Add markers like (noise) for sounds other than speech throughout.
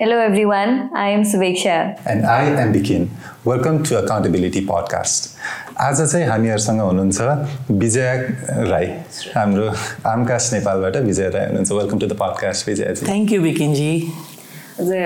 Hello, everyone. I am Suveksha. And I am Bikin. Welcome to Accountability Podcast. आज चाहिँ हामीहरूसँग हुनुहुन्छ विजया राई हाम्रो आमकास नेपालबाट विजया राई हुनुहुन्छ वेलकम टु द पडकास्ट विजयाजी थ्याङ्क यू बिकिनजी हजुर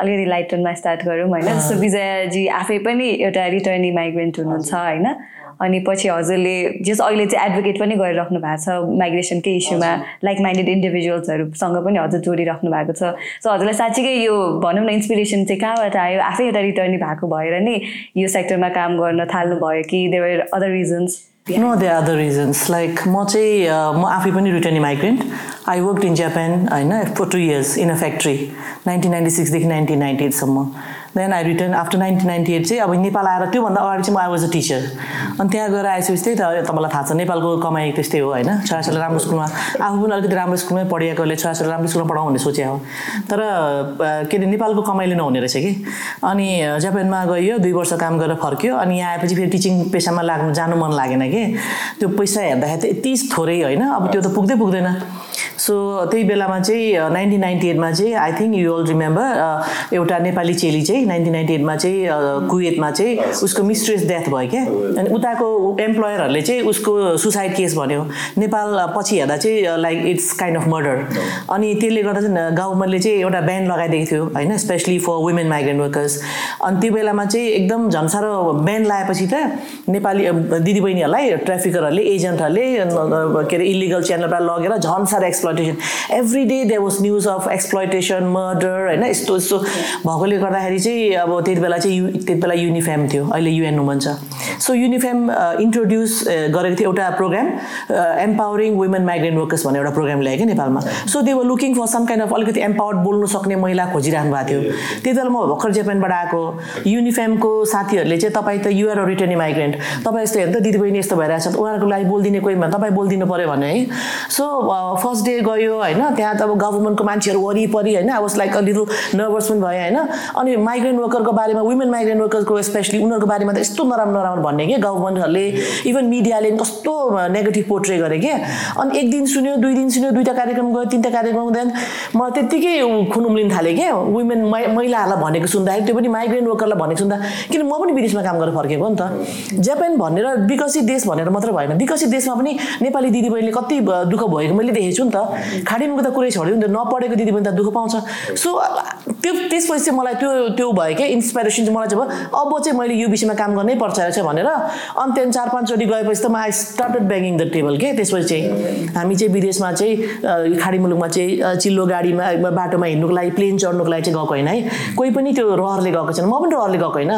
अलिकति लाइट टोनमा स्टार्ट गरौँ होइन जस्तो विजयाजी आफै पनि एउटा रिटर्नी माइग्रेन्ट हुनुहुन्छ होइन अनि पछि हजुरले जस अहिले चाहिँ एडभोकेट पनि गरिराख्नु भएको छ माइग्रेसनकै इस्युमा लाइक माइन्डेड इन्डिभिजुअल्सहरूसँग पनि हजुर जोडिराख्नु भएको छ। सो हजुरलाई साँच्चीकै यो भनौँ न इन्सपिरेसन चाहिँ कहाँबाट आयो? आफै एउटा रिटर्नी भएको भएर नै यो सेक्टरमा काम गर्न थाल्नु भयो कि there were other reasons no there other reasons like म चाहिँ म आफै पनि returnee migrant I work in Japan होइन four two years in a factory nineteen ninety सिक्सदेखि nineteen ninety एटसम्म then I return after nineteen ninety eight चाहिँ अब नेपाल आएर त्योभन्दा अगाडि चाहिँ म आई वाज अ टिचर अनि त्यहाँ गएर आएपछि त्यही त तपाईँलाई थाहा छ नेपालको कमाइ त्यस्तै हो होइन? छोराछोरी राम्रो स्कुलमा। आफू पनि अलिकति राम्रो स्कुलमै पढिएकोले छोराछोरी राम्रो स्कुलमा पढाउँ भन्ने सोचे हो। तर के अरे नेपालको कमाइले नहुने रहेछ कि? अनि जापानमा गयो दुई वर्ष काम गरेर फर्क्यो अनि यहाँ आएपछि फेरि टिचिङ पेसामा लाग्नु जानु मन लागेन कि? त्यो पैसा हेर्दाखेरि त यति थोरै होइन? अब त्यो त पुग्दै पुग्दैन। सो त्यही बेलामा चाहिँ नाइन्टिन नाइन्टी एटमा चाहिँ I think you all remember एउटा नेपाली चेली चाहिँ नाइन्टिन नाइन्टी एटमा चाहिँ कुवेतमा चाहिँ उसको मिस्ट्रेस डेथ भयो क्या। अनि उताको एम्प्लोयरहरूले चाहिँ उसको सुसाइड केस भन्यो। नेपाल पछि हेर्दा चाहिँ like it's kind of murder अनि त्यसले गर्दा चाहिँ गभर्मेन्टले चाहिँ एउटा ब्यान लगाइदिएको थियो होइन? Specially for women migrant workers अनि त्यो बेलामा चाहिँ एकदम झन् साह्रो ब्यान लगाएपछि त नेपाली दिदीबहिनीहरूलाई ट्राफिकरहरूले एजेन्टहरूले के अरे इलिगल च्यानलबाट लगेर झन् साह्रो exploitation every day they was news of exploitation murder होइन? यस्तो यस्तो। भएकोले गर्दाखेरि चाहिँ अब त्यति बेला चाहिँ यु त्यति बेला युनिफेम थियो अहिले युएन वुमन छ सो युनिफेम इन्ट्रोड्युस गरेको थियो एउटा program empowering women migrant workers भन्ने एउटा प्रोग्राम ल्यायो क्या नेपालमा। So they were looking for some kind of अलिकति एम्पावर्ड बोल्नु सक्ने महिला खोजिरहनु भएको थियो। त्यति बेला म भर्खर जापानबाट आएको। युनिफेमको साथीहरूले चाहिँ तपाईँ त युआर रिटर्निङ माइग्रेन्ट तपाईँ यस्तो हेर्नु त दिदीबहिनी यस्तो भइरहेछ उनीहरूको लागि बोलिदिने कोही तपाईँ बोलिदिनु पऱ्यो भने है। सो फर्स्ट डे गयो होइन। त्यहाँ त अब गभर्मेन्टको मान्छेहरू वरिपरि होइन। अब लाइक अ लिटल नर्भस पनि भयो होइन। अनि माइग्रेन्ट वर्करको बारेमा वुमेन माइग्रेन्ट वर्करको स्पेसली उनीहरूको बारेमा त यस्तो नराम्रो नराम्रो भन्ने कि गभर्मेन्टहरूले इभन मिडियाले कस्तो नेगेटिभ पोर्ट्रे गरे कि अनि एक दिन सुन्यो दुई दिन सुन्यो दुईवटा कार्यक्रम गयो तिनवटा कार्यक्रम देन म त्यत्तिकै खुन उम्लिन थालेँ क्या। वुमेन महिलाहरूलाई भनेको सुन्दाखेरि त्यो पनि माइग्रेन्ट वर्करलाई भनेको सुन्दा किन म पनि विदेशमा काम गरेर फर्केको नि त। जापान भनेर विकसित देश भनेर मात्र भएन। विकसित देशमा पनि नेपाली दिदीबहिनीले कति दुःख भएको मैले देखेको छु नि त। खाडीमुख त कुरै छोड्यो नि त नपढेको दिदीबहिनी त दुःख पाउँछ। सो त्यो त्यसपछि चाहिँ मलाई त्यो त्यो भयो क्या इन्सपाइरेसन चाहिँ मलाई चाहिँ भयो। अब चाहिँ मैले यो विषयमा काम गर्नै पर्छ रहेछ भनेर। अनि त्यहाँदेखि चार पाँचचोटि गएपछि त म I started banging the table के। त्यसपछि चाहिँ हामी चाहिँ विदेशमा चाहिँ खाडी मुलुकमा चाहिँ चिल्लो गाडीमा बाटोमा हिँड्नुको लागि प्लेन चढ्नुको लागि चाहिँ गएको होइन है। कोही पनि त्यो रहरले गएको छैन। म पनि रहरले गएको होइन।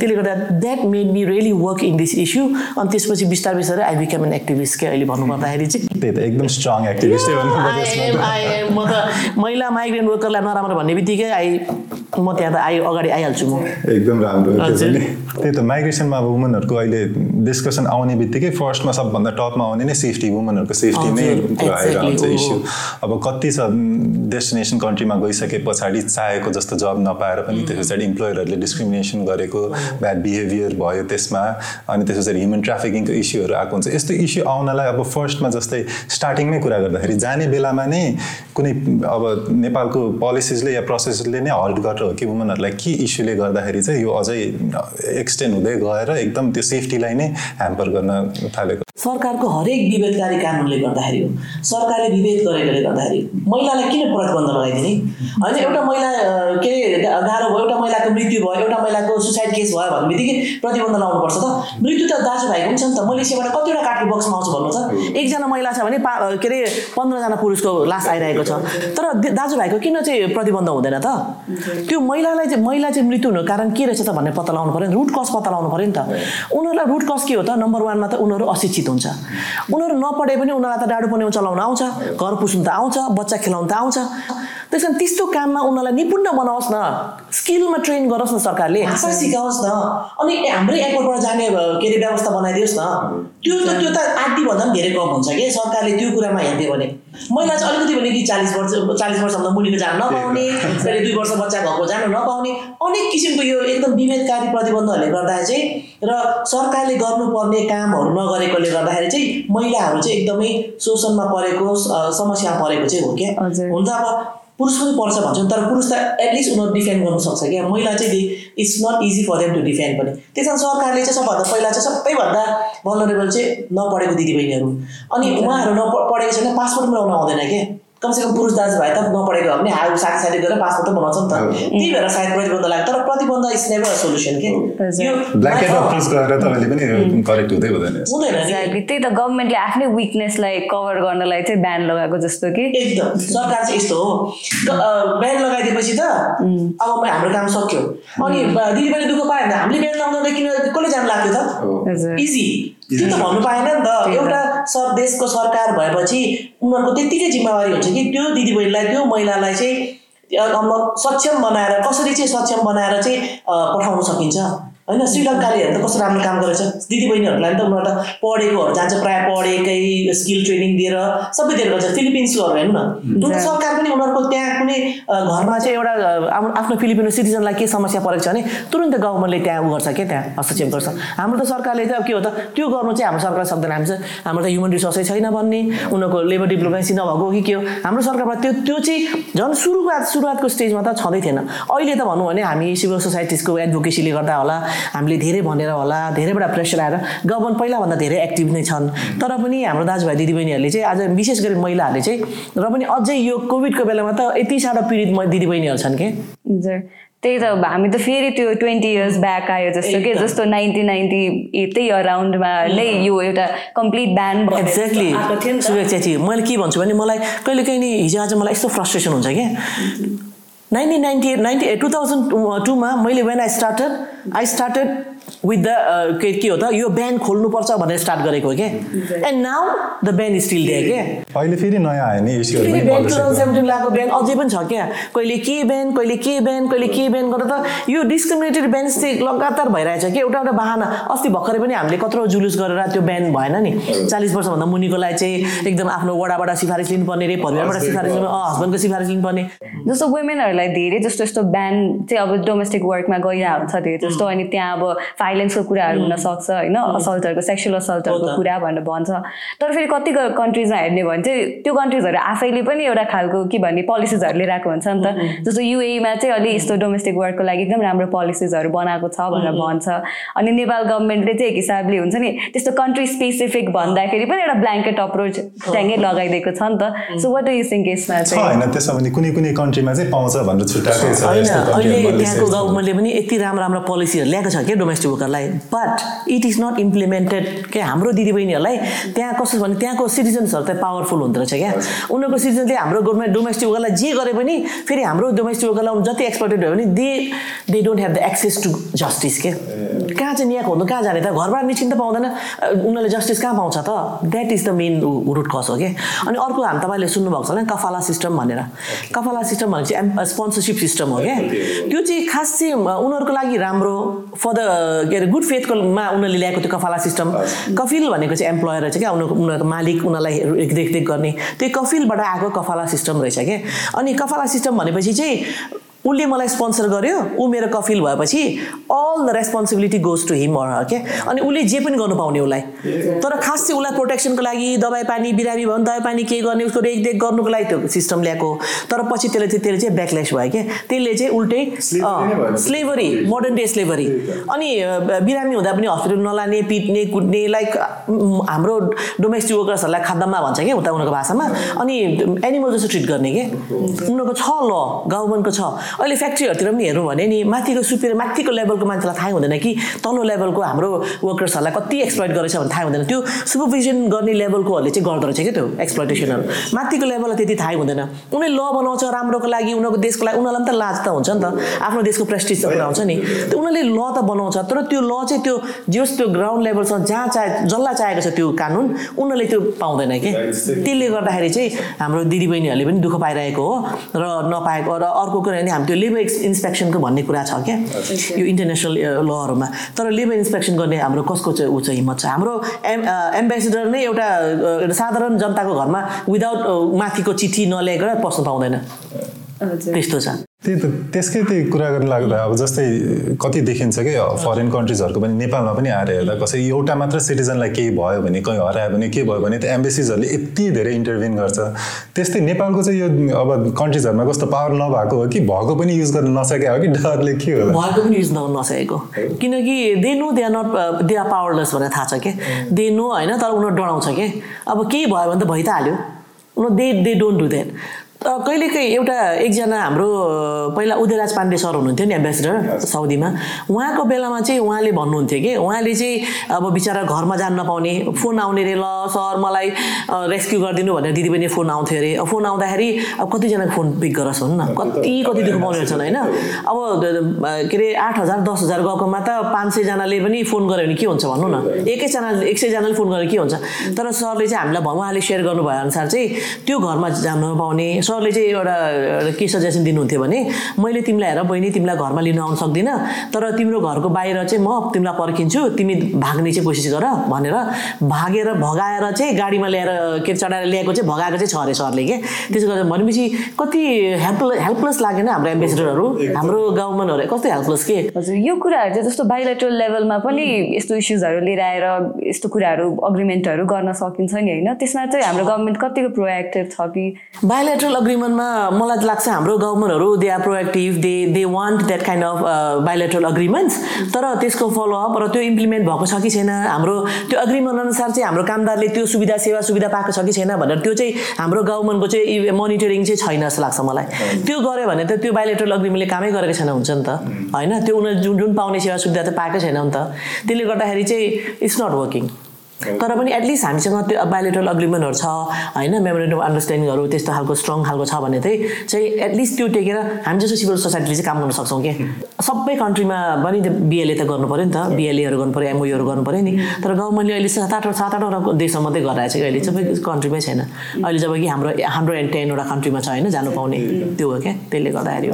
त्यसले गर्दा that made me really work in this issue अनि त्यसपछि बिस्तार बिस्तारै आई बिकम एन एक्टिभिस्ट के अहिले भन्नुपर्दाखेरि चाहिँ। त्यही त एकदम स्ट्रङ एक्टिभिस्ट म त महिला माइग्रेन्ट वर्करलाई नराम्रो भन्ने बित्तिकै आई म त्यहाँ त आइ अगाडि आइहाल्छु म। एकदम राम्रो त्यही त माइग्रेसनमा अब वुमनहरूको अहिले डिस्कसन आउने बित्तिकै फर्स्टमा सबभन्दा टपमा आउने नै सेफ्टी वुमनहरूको सेफ्टी नै आइरहन्छ इस्यु अब कति छ डेस्टिनेसन कन्ट्रीमा गइसके पछाडि चाहेको जस्तो जब नपाएर पनि त्यस पछाडि इम्प्लोयरहरूले डिस्क्रिमिनेसन गरेको ब्याड बिहेभियर भयो त्यसमा अनि त्यस पछाडि ह्युमन ट्राफिकिङको इस्युहरू आएको हुन्छ। यस्तो इस्यु आउनलाई अब फर्स्टमा जस्तै स्टार्टिङमै कुरा गर्दाखेरि जाने बेलामा नै कुनै अब नेपालको पोलिसिजले या प्रोसेसले नै हल्ट गरेर हो कि वुमनहरूलाई के इस्युले गर्दाखेरि चाहिँ यो अझै एक्सटेन्ड हुँदै गएर एकदम त्यो सेफ्टीलाई नै ह्याम्पर गर्न थालेको। सरकारको हरेक विभेदकारी कानुनले गर्दाखेरि हो। सरकारले विभेद गरेकोले गर्दाखेरि। महिलालाई किन प्रतिबन्ध लगाइदिने? होइन एउटा महिला के गाह्रो भयो एउटा महिलाको मृत्यु भयो एउटा महिलाको सुसाइड केस भयो भन्ने बित्तिकै प्रतिबन्ध लाउनुपर्छ त। मृत्यु त दाजुभाइको पनि छ नि त। मलेसियाबाट कतिवटा काठको बक्समा आउँछ भन्नु छ। एकजना महिला छ भने पा के अरे पन्ध्रजना पुरुषको लास आइरहेको छ। तर दाजुभाइको किन चाहिँ प्रतिबन्ध हुँदैन त? त्यो महिलालाई चाहिँ महिला चाहिँ मृत्यु हुनुको कारण के रहेछ त भन्ने पत्ता लगाउनु पऱ्यो नि? रुट कज पत्ता लगाउनु पऱ्यो नि त। उनीहरूलाई रुट कज के हो त? नम्बर वानमा त उनीहरू अशिक्षित हुन्छ। उनीहरू नपढे पनि उनीहरूलाई त डाडु पन्यौ चलाउन आउँछ। घर पुस्नु त आउँछ बच्चा खेलाउनु त आउँछ। त्यस कारण त्यस्तो काममा उनीहरूलाई निपुण बनाओस् न स्किलमा ट्रेन गरोस् न सरकारले भाषा सिकाओस् न अनि हाम्रै एयरपोर्टबाट जाने के अरे व्यवस्था बनाइदियोस् न त्यो त त्यो त आधीभन्दा पनि धेरै कम हुन्छ कि सरकारले त्यो कुरामा हेरिदियो भने महिला चाहिँ अलिकति भने कि चालिस वर्ष चालिस वर्षभन्दा मुनिको जान नपाउने फेरि दुई वर्ष बच्चा घरको जानु नपाउने अनेक किसिमको यो एकदम विभेदकारी प्रतिबन्धहरूले गर्दा चाहिँ र सरकारले गर्नुपर्ने कामहरू नगरेकोले गर्दाखेरि चाहिँ महिलाहरू चाहिँ एकदमै शोषणमा परेको समस्या परेको चाहिँ हो क्या हुन्छ अब पुरुष पनि पर्छ भन्छौँ तर पुरुष त एटलिस्ट उनीहरू डिफेन्ड गर्नु सक्छ क्या। महिला चाहिँ it's not easy for them to defend पनि। त्यस कारण सरकारले चाहिँ सबभन्दा पहिला चाहिँ सबैभन्दा भलरेबल चाहिँ नपढेको दिदीबहिनीहरू। अनि उहाँहरू नपढेको छैन पासपोर्ट बनाउन आउँदैन क्या। कमसेकम पुरुष दाजुभाइ त नपढेको हो भने हाउ साथी साथी गरेर पासपोर्ट त बनाउँछ नि त। त्यही भएर सायद प्रतिबन्ध लाग्यो। तर प्रतिबन्ध इज नेभर सोल्युसन के यो ब्ल्याङ्केट अप्रोच गरेर तपाईँले पनि करेक्ट हुँदै हुँदैन। हुँदैन नि। Exactly. त्यही त गभर्मेन्टले आफ्नै विकनेसलाई कभर गर्नलाई चाहिँ ब्यान लगाएको जस्तो कि। एकदम। सरकार चाहिँ यस्तो हो। ब्यान लगाइदिएपछि त अब म- हाम्रो काम सक्यो। अनि दिदी पनि दुःख पायो भने हामीले ब्यान लगाउँदा किन कसले जान लाग्थ्यो त? इजी त्यो त भन्नु पाएन नि त। एउटा देशको सरकार भएपछि उनीहरूको त्यत्तिकै जिम्मेवारी हुन्छ कि त्यो दिदीबहिनीलाई त्यो महिलालाई चाहिँ सक्षम बनाएर कसरी चाहिँ सक्षम बनाएर चाहिँ पठाउन सकिन्छ? होइन श्रीलङ्कालेहरू त कस्तो राम्रो काम गरेछ। दिदीबहिनीहरूलाई त उनीहरू त पढेकोहरू जान्छ प्रायः पढेकै स्किल ट्रेनिङ दिएर सबै दिएर गर्छ। फिलिपिन्सहरू हेर्नु न। उनीहरूको सरकार पनि उनीहरूको त्यहाँ कुनै घरमा चाहिँ एउटा आफ्नो फिलिपिनो सिटिजनलाई के समस्या परेको छ भने तुरन्त गभर्मेन्टले त्यहाँ उ गर्छ क्या त्यहाँ? हस्तक्षेप गर्छ। हाम्रो त सरकारले त अब के हो त त्यो गर्नु चाहिँ हाम्रो सरकारले सक्दैन। हामी चाहिँ हाम्रो त ह्युमन रिसोर्सै छैन भन्ने उनीहरूको लेबर डिप्लोमेसी नभएको कि के हो? हाम्रो सरकारमा त्यो त्यो चाहिँ झन् सुरुवात सुरुवातको स्टेजमा त छँदै थिएन। अहिले त भनौँ भने हामी सिभिल सोसाइटिजको एडभोकेसीले गर्दा होला हामीले धेरै भनेर होला धेरैवटा प्रेसर आएर गभर्मेन्ट पहिलाभन्दा धेरै एक्टिभ नै छन्। तर पनि हाम्रो दाजुभाइ दिदीबहिनीहरूले चाहिँ आज विशेष गरी महिलाहरूले चाहिँ र पनि अझै यो कोभिडको बेलामा त यति साह्रो पीडित म- दिदीबहिनीहरू छन् कि? त्यही त अब हामी त फेरि त्यो ट्वेन्टी इयर्स ब्याक आयो जस्तो कि जस्तो नाइन्टिन नाइन्टी एटै अराउन्डमा नै यो एउटा कम्प्लिट ब्यान एक्ज्याक्टली सुरक्षाची मैले के भन्छु भने मलाई कहिले काहीँ नि हिजो आज मलाई यस्तो फ्रस्ट्रेसन हुन्छ क्या nineteen ninety eight ninety to thousand टूमा मैले when I started I started with the के के हो त? यो ब्यान खोल्नुपर्छ भनेर स्टार्ट गरेको हो क्या and now the ban is still there क्या अहिले फेरि नयाँ आयो नि फेरि टु थाउजन्ड सेभेन्टिन लगाएको अझै पनि छ क्या? कहिले के ब्यान कहिले के ब्यान कहिले के ब्यान गरेर त यो डिस्क्रिमिनेटेड ब्यान चाहिँ लगातार भइरहेछ कि? एउटा एउटा बाहना। अस्ति भर्खरै पनि हामीले कत्रो जुलुस गरेर त्यो ब्यान भएन नि। चालिस वर्षभन्दा मुनिकोलाई चाहिँ एकदम आफ्नो वडाबाट सिफारिस लिनुपर्ने रे परिवारबाट सिफारिस लिनु हस्बेन्डको सिफारिस लिनुपर्ने। जस्तो वुमेनहरूलाई धेरै जस्तो यस्तो ब्यान चाहिँ अब डोमेस्टिक वर्कमा गइरहेको हुन्छ धेरै जस्तो। अनि त्यहाँ अब भाइलेन्सको कुराहरू हुनसक्छ होइन? असल्टहरूको सेक्सुअल असल्टहरूको। कुरा भनेर भन्छ। तर फेरि कति कन्ट्रिजमा हेर्ने भने चाहिँ त्यो कन्ट्रिजहरू आफैले पनि एउटा खालको के भन्ने पोलिसिजहरू लिएर आएको हुन्छ नि त। जस्तो युएमा चाहिँ अलि यस्तो डोमेस्टिक वर्कको लागि एकदम राम्रो पोलिसिजहरू बनाएको छ भनेर भन्छ। अनि नेपाल गभर्मेन्टले चाहिँ एक हिसाबले हुन्छ नि त्यस्तो कन्ट्री स्पेसिफिक भन्दाखेरि पनि एउटा ब्ल्याङ्केट अप्रोच ट्याङ्गै लगाइदिएको छ नि त। So what do you think यसमा चाहिँ होइन त्यसो भने कुनै कुनै कन्ट्रीमा चाहिँ पाउँछ भनेर छुट्याएकै छ अहिले त्यहाँको। गभर्मेन्टले पनि यति राम्रो राम्रो पोलिसीहरू ल्याएको छ क्या domestic वर्करलाई but it is not implemented के हाम्रो दिदीबहिनीहरूलाई त्यहाँ कस्तो भने त्यहाँको सिटिजन्सहरू चाहिँ पावरफुल हुँदो रहेछ क्या। उनीहरूको सिटिजनले हाम्रो गभर्मेन्ट डोमेस्टिक वर्करलाई जे गरे पनि फेरि हाम्रो डोमेस्टिक वर्करलाई जति एक्सप्लोइटेड भयो भने they they don't have the access to justice के। कहाँ चाहिँ यहाँको हुनु? कहाँ जाने त? घरबाट निस्किन त पाउँदैन। उनीहरूले जस्टिस कहाँ पाउँछ त? That is the main root cause हो कि? अनि अर्को हामी तपाईँले सुन्नुभएको छ होला नि कफाला सिस्टम भनेर। कफाला सिस्टम भनेको चाहिँ स्पोन्सरसिप सिस्टम हो क्या त्यो चाहिँ खास चाहिँ उनीहरूको लागि राम्रो फर द के अरे गुड फेथकोमा उनीहरूले ल्याएको त्यो कफाला सिस्टम कफिल भनेको चाहिँ एम्प्लोयर रहेछ क्या? उनीहरूको उनीहरूको मालिक उनीहरूलाई हेर- देखरेख गर्ने। त्यो कफिलबाट आएको कफाला सिस्टम रहेछ क्या अनि कफाला सिस्टम भनेपछि चाहिँ उसले मलाई स्पोन्सर गर्यो ऊ मेरो कफिल भएपछि all the responsibility goes to him or के अनि उसले जे पनि गर्नु पाउने उसलाई। तर खास चाहिँ उसलाई प्रोटेक्सनको लागि दबाई पानी बिरामी भयो भने दबाई पानी के गर्ने उसको रेखदेख गर्नुको लागि त्यो सिस्टम ल्याएको तर पछि त्यसले चाहिँ त्यसले चाहिँ ब्याकल्यास भयो क्या त्यसले चाहिँ उल्टै। स्लेभरी मोडर्न डे स्लेभरी अनि बिरामी हुँदा पनि हस्पिटल नलाने पिट्ने कुट्ने लाइक हाम्रो डोमेस्टिक वर्कर्सहरूलाई खाद्दामा भन्छ क्या उता उनीहरूको भाषामा। अनि एनिमल जस्तो ट्रिट गर्ने के? उनीहरूको छ ल गभर्मेन्टको छ। अहिले फ्याक्ट्रीहरूतिर पनि हेर्नु भने नि माथिको सुपेर माथिको लेभलको मान्छेलाई थाहै हुँदैन कि तल्लो लेभलको हाम्रो वर्कर्सहरूलाई कति एक्सप्लोइट गरेछ भने थाहै हुँदैन। त्यो सुपरभिजन गर्ने लेभलकोहरूले चाहिँ गर्दो रहेछ क्या त्यो एक्सप्लोइटेसनहरू माथिको लेभललाई त्यति थाहै हुँदैन। उनीहरूले ल बनाउँछ राम्रोको लागि उनीहरूको देशको लागि उनीहरूलाई पनि त लाज त हुन्छ नि त। आफ्नो देशको प्रेस्टिज हुन्छ नि। त्यो उनीहरूले ल त बनाउँछ तर त्यो ल चाहिँ त्यो जस त्यो ग्राउन्ड लेभलसँग जहाँ चाहे जसलाई चाहेको छ त्यो कानुन उनीहरूले त्यो पाउँदैन कि। त्यसले गर्दाखेरि चाहिँ हाम्रो दिदीबहिनीहरूले पनि दुःख पाइरहेको हो र नपाएको र अर्को कुरा हामी त्यो लेबर इन्सपेक्सनको भन्ने कुरा छ क्या? यो इन्टरनेसनल लहरूमा तर लेबर इन्सपेक्सन गर्ने हाम्रो कसको चाहिँ ऊ चाहिँ हिम्मत छ? हाम्रो एम एम्बेसेडर नै एउटा एउटा साधारण जनताको घरमा विदाउट माथिको चिठी नल्याएर पस्नु पाउँदैन। त्यस्तो छ। त्यही त त्यसकै त्यही कुरा गर्न लाग्दा अब जस्तै कति देखिन्छ कि फरेन कन्ट्रिजहरूको पनि नेपालमा पनि आएर हेर्दा कसै एउटा मात्र सिटिजनलाई केही भयो भने कहीँ हरायो भने के भयो भने त एम्बेसिजहरूले यति धेरै इन्टरभिन गर्छ। त्यस्तै नेपालको चाहिँ यो अब कन्ट्रिजहरूमा कस्तो पावर नभएको हो कि भएको पनि युज गर्न नसकेको हो कि डरले के हो भएको पनि युज गर्न नसकेको। किनकि they know they are not they are powerless भनेर थाहा छ कि? दे नो होइन तर उनीहरू डराउँछ कि? अब केही भयो भने त भइ त हाल्यो उनीहरू they they don't do that कहिलेकाहीँ एउटा एकजना हाम्रो पहिला उदयराज पाण्डे सर हुनुहुन्थ्यो नि एम्बेसेडर साउदीमा। उहाँको बेलामा चाहिँ उहाँले भन्नुहुन्थ्यो कि उहाँले चाहिँ अब बिचरा घरमा जान नपाउने फोन आउने अरे ल सर मलाई रेस्क्यु गरिदिनु भनेर दिदी पनि फोन आउँथ्यो अरे। फोन आउँदाखेरि अब कतिजनाको फोन पिक गरोस् न कति कति दुःख पाउने रहेछन् होइन। अब के अरे आठ हजार दस हजार गएकोमा त पाँच सयजनाले पनि फोन गऱ्यो भने के हुन्छ भन्नु न? एकैजना एक सयजनाले फोन गरेर के हुन्छ? तर सरले चाहिँ हामीलाई उहाँले सेयर गर्नुभयो अनुसार चाहिँ त्यो घरमा जान नपाउने सरले चाहिँ एउटा के सजेसन दिनुहुन्थ्यो भने मैले तिमीलाई हेर बहिनी तिमीलाई घरमा लिन आउन सक्दिनँ तर तिम्रो घरको बाहिर चाहिँ म तिमीलाई पर्खिन्छु तिमी भाग्ने चाहिँ कोसिस गर भनेर भागेर भगाएर चाहिँ गाडीमा ल्याएर के चढाएर ल्याएको चाहिँ भगाएको चाहिँ छ अरे सरले के। त्यसो गर्दा भनेपछि कति हेल्पलेस हेल्पलेस लागेन हाम्रो एम्बेसेडरहरू हाम्रो गभर्मेन्टहरू कस्तो हेल्पलेस के? हजुर यो कुराहरू चाहिँ जस्तो बाइलेटरल लेभलमा पनि यस्तो इस्युजहरू लिएर आएर यस्तो कुराहरू अग्रिमेन्टहरू गर्न सकिन्छ नि होइन? त्यसमा चाहिँ हाम्रो गभर्मेन्ट कतिको प्रोएक्टिभ छ कि? बायोलेटरल अग्रिमेन्टमा मलाई लाग्छ हाम्रो गभर्मेन्टहरू they are proactive they they want that kind of bilateral agreements तर त्यसको फलोअप र त्यो इम्प्लिमेन्ट भएको छ कि छैन हाम्रो त्यो अग्रिमेन्ट अनुसार चाहिँ हाम्रो कामदारले त्यो सुविधा सेवा सुविधा पाएको छ कि छैन भनेर त्यो चाहिँ हाम्रो गभर्मेन्टको चाहिँ मोनिटरिङ चाहिँ छैन जस्तो लाग्छ मलाई। त्यो गऱ्यो भने त त्यो बायोलेटरल अग्रिमेन्टले कामै गरेको छैन हुन्छ नि त। होइन? त्यो उनीहरू जुन जुन पाउने सेवा सुविधा त पाएकै छैन नि त त्यसले गर्दाखेरि चाहिँ इट्स नट वर्किङ तर पनि एटलिस्ट हामीसँग त्यो बायोलेटरल अग्रिमेन्टहरू छ होइन? मेमोरेन्डम अफ अन्डरस्ट्यान्डिङहरू त्यस्तो खालको स्ट्रङ खालको छ भने चाहिँ चाहिँ एटलिस्ट त्यो टेकेर हामी जस्तो सिभिल सोसाइटीले चाहिँ काम गर्न सक्छौँ कि? (laughs) सबै कन्ट्रीमा पनि त्यो बिएलए त गर्नु पऱ्यो नि त। बिएलएहरू गर्नु पऱ्यो एमओयूहरू गर्नु पऱ्यो नि। तर गभर्मेन्टले अहिले सात आठ सात आठवटा देशमा मात्रै गराएको छ अहिले? सबै कन्ट्रीमै छैन। अहिले जब कि हाम्रो हाम्रो एन्ड टेनवटा कन्ट्रीमा छ होइन? जानु पाउने त्यो हो क्या त्यसले गर्दाखेरि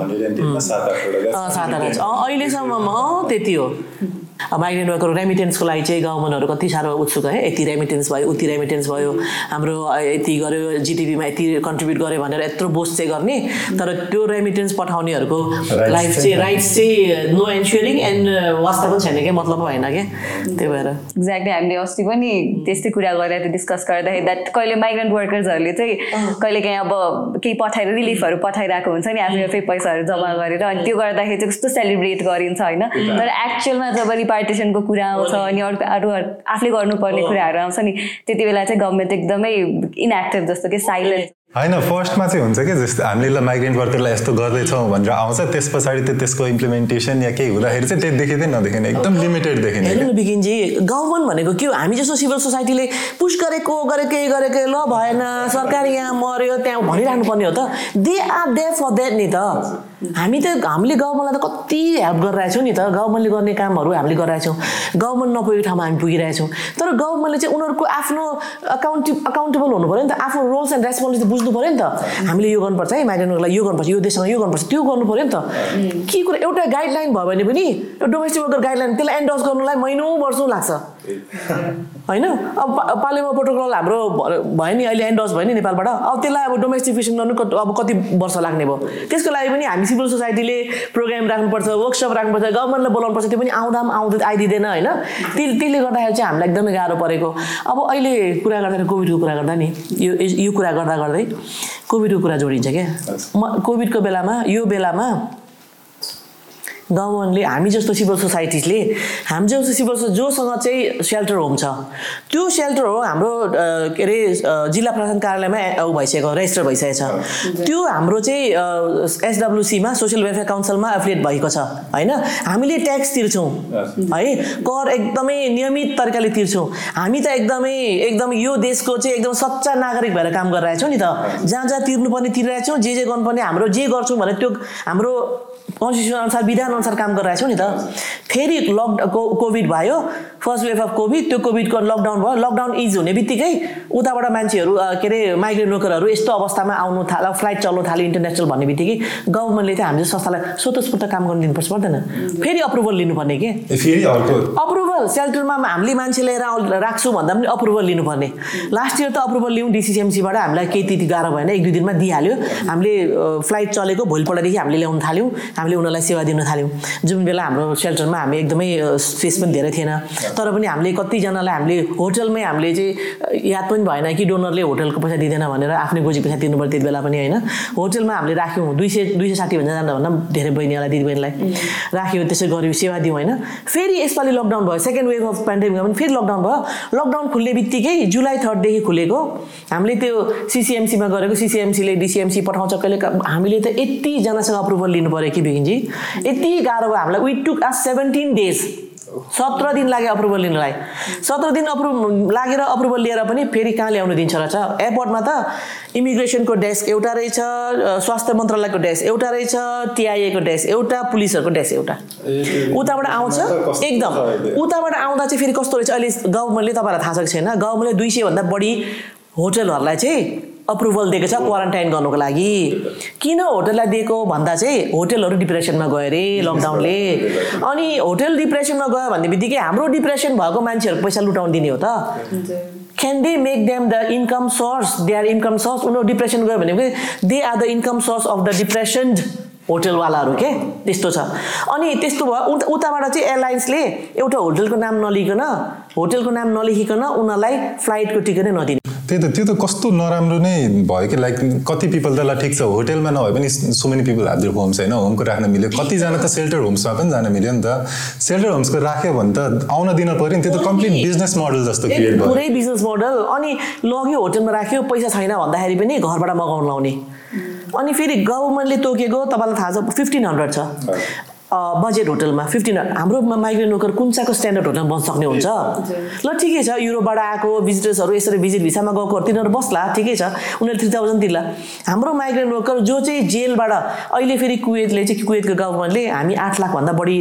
सात आठ अहिलेसम्ममा त्यति हो। माइग्रेन्ट वर्कर रेमिटेन्सको लागि चाहिँ गभर्मेन्टहरू कति साह्रो उत्सुक है। यति रेमिटेन्स भयो उति रेमिटेन्स भयो। हाम्रो यति गर्यो जिडिपीमा यति कन्ट्रिब्युट गर्यो भनेर यत्रो बोस चाहिँ गर्ने। तर त्यो रेमिटेन्स पठाउनेहरूको लाइफ चाहिँ राइट्स चाहिँ नो एन्स्योरिङ एन्ड वास्ता पनि छैन क्या मतलब भएन क्या। त्यही भएर। एक्ज्याक्टली हामीले अस्ति पनि त्यस्तै कुरा गरेर डिस्कस गर्दाखेरि द्याट कहिले माइग्रेन्ट वर्कर्सहरूले चाहिँ कहिले काहीँ अब केही पठाएर रिलिफहरू पठाइरहेको हुन्छ नि आफ्नो फेरि पैसाहरू जम्मा गरेर। अनि त्यो गर्दाखेरि चाहिँ कस्तो सेलिब्रेट गरिन्छ होइन? तर एक्चुअलमा जब रिपार्टेसनको कुरा आउँछ अनि अर्को अरू आफूले गर्नुपर्ने कुराहरू आउँछ नि। त्यति बेला चाहिँ गभर्मेन्ट एकदमै इनएक्टिभ जस्तो कि साइलेन्ट होइन फर्स्टमा चाहिँ हुन्छ कि जस्तो हामीले माइग्रेन्ट वर्करलाई यस्तो गर्दैछौँ भनेर आउँछ त्यस पछाडि त त्यसको इम्प्लिमेन्टेसन या केही हुँदाखेरि चाहिँ त्यो देखिँदै नदेखिने एकदम लिमिटेड देखिने बिकिनजी गभर्मेन्ट भनेको के हो? हामी जस्तो सिभिल सोसाइटीले पुस गरेको गरेको केही गरेको ल भएन सरकार यहाँ मऱ्यो त्यहाँ भनिराख्नु पर्ने हो त। They are they for that नि त। हामी त हामीले गभर्मेन्टलाई त कति हेल्प गरिरहेछौँ नि त। गभर्मेन्टले गर्ने कामहरू हामीले गरिरहेछौँ गभर्मेन्ट नपुगेको ठाउँमा हामी पुगिरहेछौँ तर गभर्मेन्टले चाहिँ उनीहरूको आफ्नो अकाउन्टे अकाउन्टेबल हुनु पऱ्यो नि त। आफ्नो रोल्स एन्ड रेस्पोन्सिबिलिटी बुझ्नु पऱ्यो नि त। हामीले यो गर्नुपर्छ है माइग्रेन्टको लागि यो गर्नुपर्छ यो देशमा यो गर्नुपर्छ त्यो गर्नु पऱ्यो नि त। के कुरा एउटा गाइडलाइन भयो भने पनि डोमेस्टिक वर्कर गाइडलाइन त्यसलाई एन्डोर्स गर्नुलाई महिनौ वर्षौँ लाग्छ। होइन? अब पालेमा प्रोटोकल हाम्रो भयो नि अहिले एन्डोर्स भयो नि नेपालबाट। अब त्यसलाई अब डोमेस्टिफिकेसन गर्नु अब कति वर्ष लाग्ने भयो। त्यसको लागि पनि हामी सिभिल सोसाइटीले प्रोग्राम राख्नुपर्छ वर्कसप राख्नुपर्छ गभर्मेन्टलाई बोलाउनुपर्छ त्यो पनि आउँदा पनि आउँदै आइदिँदैन होइन? त्यसले गर्दाखेरि चाहिँ हामीलाई एकदमै गाह्रो परेको। अब अहिले कुरा गर्दाखेरि कोभिडको कुरा गर्दा नि यो यो कुरा गर्दा गर्दै कोभिडको कुरा जोडिन्छ क्या। म कोभिडको बेलामा यो बेलामा गभर्मेन्टले हामी जस्तो सिभिल सोसाइटिजले हामी जस्तो सिभिल जोसँग चाहिँ सेल्टर होम छ। त्यो सेल्टर हो हाम्रो के अरे जिल्ला प्रशासन कार्यालयमा ऊ भइसकेको रेजिस्टर भइसकेको छ। त्यो हाम्रो चाहिँ एसडब्लुसीमा सोसियल वेलफेयर काउन्सिलमा एफिलिएट भएको छ होइन? हामीले ट्याक्स तिर्छौँ है? कर एकदमै नियमित तरिकाले तिर्छौँ। हामी त एकदमै एकदम यो देशको चाहिँ एकदम सच्चा नागरिक भएर काम गरिरहेछौँ नि त। जहाँ जहाँ तिर्नुपर्ने तिरिरहेछौँ जे जे गर्नुपर्ने हाम्रो जे गर्छौँ भने त्यो हाम्रो कन्स्टिट्युसन अनुसार विधान अनुसार काम गरिरहेको छौँ नि त। फेरि लक कोभिड भयो फर्स्ट वेभ अफ कोभिड त्यो कोभिडको लकडाउन भयो। लकडाउन इज हुने बित्तिकै उताबाट मान्छेहरू के अरे माइग्रेन्ट वर्करहरू यस्तो अवस्थामा आउनु थाल्यो फ्लाइट चल्नु थाल्यो इन्टरनेसनल भन्ने बित्तिकै गभर्मेन्टले चाहिँ हाम्रो संस्थालाई स्वतस्फूर्त काम गर्नु दिनुपर्छ पर्दैन। फेरि अप्रुभल लिनुपर्ने के? अप्रुभल सेल्टरमा हामीले मान्छे लिएर राख्छु भन्दा पनि अप्रुभल लिनुपर्ने। लास्ट इयर त अप्रुभल लिउँ डिसिसिएमसीबाट हामीलाई केही त्यति गाह्रो भएन एक दुई दिनमा दिइहाल्यो। हामीले फ्लाइट चलेको भोलिपल्टदेखि हामीले ल्याउनु थाल्यौँ। हामीले उनीहरूलाई सेवा दिन थाल्यौँ। जुन बेला हाम्रो सेल्टरमा हामी एकदमै स्पेस पनि धेरै थिएन तर पनि हामीले कतिजनालाई हामीले होटलमै हामीले चाहिँ याद पनि भएन कि डोनरले होटलको पैसा दिँदैन भनेर आफ्नै गोजी पैसा दिनु पऱ्यो त्यति बेला पनि होइन। होटलमा हामीले राख्यौँ दुई सय दुई सय साठी भन्दा धेरै बहिनीहरूलाई दिदीबहिनीलाई राख्यौँ त्यसै गऱ्यौँ सेवा दिउँ होइन। फेरि यसपालि लकडाउन भयो सेकेन्ड वेभ अफ पेन्डेमिकमा पनि फेरि लकडाउन भयो। लकडाउन खुल्ने बित्तिकै जुलाई थर्डदेखि खुलेको। हामीले त्यो सिसिएमसीमा गरेको सिसिएमसीले डिसिएमसी पठाउँछ कहिले हामीले त यतिजनासँग अप्रुभल लिनु पऱ्यो कि बिगिनजी यति गाह्रो भयो हामीलाई। वी टुक आ सेभेन्टिन डेज सत्र दिन लाग्यो अप्रुभल लिनलाई। सत्र दिन अप्रुभ लागेर अप्रुभल लिएर पनि फेरि कहाँ ल्याउनु दिन्छ रहेछ? एयरपोर्टमा त इमिग्रेसनको डेस्क एउटा रहेछ स्वास्थ्य मन्त्रालयको डेस्क एउटा रहेछ टिआइएको डेस्क एउटा पुलिसहरूको डेस्क एउटा। उताबाट आउँछ? एकदम। उताबाट आउँदा चाहिँ फेरि कस्तो रहेछ? अहिले गभर्मेन्टले तपाईँलाई थाहा छ कि छैन? गभर्मेन्टले दुई सयभन्दा बढी होटलहरूलाई चाहिँ अप्रुभल दिएको छ क्वारेन्टाइन गर्नुको लागि। किन होटललाई दिएको? भन्दा चाहिँ होटलहरू डिप्रेसनमा गयो अरे लकडाउनले। अनि होटल डिप्रेसनमा गयो भन्ने बित्तिकै हाम्रो डिप्रेसन भएको मान्छेहरूको पैसा लुटाउनु दिने हो त। Can they make them the income source they are income source उनीहरू डिप्रेसन गयो भने they are the income source of the depression होटलवालाहरू के? त्यस्तो छ। अनि त्यस्तो भयो उताबाट चाहिँ एयरलाइन्सले एउटा होटलको नाम नलिकन होटलको नाम नलेखिकन उनीहरूलाई फ्लाइटको टिकटै नदिने। त्यही त त्यो त कस्तो नराम्रो नै भयो कि? लाइक कति पिपल त ल ठिक छ होटेलमा नभए पनि so many people had homes होइन? होमको राख्न मिल्यो। कतिजना त सेल्टर होम्समा पनि जान मिल्यो नि त। सेल्टर होम्सको राख्यो भने त आउन दिन पऱ्यो नि। त्यो त कम्प्लिट बिजनेस मोडल जस्तो क्रिएट भयो। पुरै बिजनेस मोडल अनि लग्यो होटेलमा राख्यो पैसा छैन भन्दाखेरि पनि घरबाट मगाउनु लाउने। अनि फेरि गभर्मेन्टले तोकेको तपाईँलाई थाहा छ फिफ्टिन हन्ड्रेड छ। बजेट होटलमा फिफ्टिन हाम्रो माइग्रेन्ट वर्कर कुन चाहिँको स्ट्यान्डर्ड होटलमा बस्न सक्ने हुन्छ? ल ठिकै छ युरोपबाट आएको भिजिटर्सहरू यसरी भिजिट भिसामा गएको तिनीहरू बस्ला ठिकै छ। उनीहरू थ्री थाउजन्ड तिर्ला। हाम्रो माइग्रेन्ट वर्कर जो चाहिँ जेलबाट अहिले फेरि कुवेतले चाहिँ कुवेतको गभर्मेन्टले हामी आठ लाखभन्दा बढी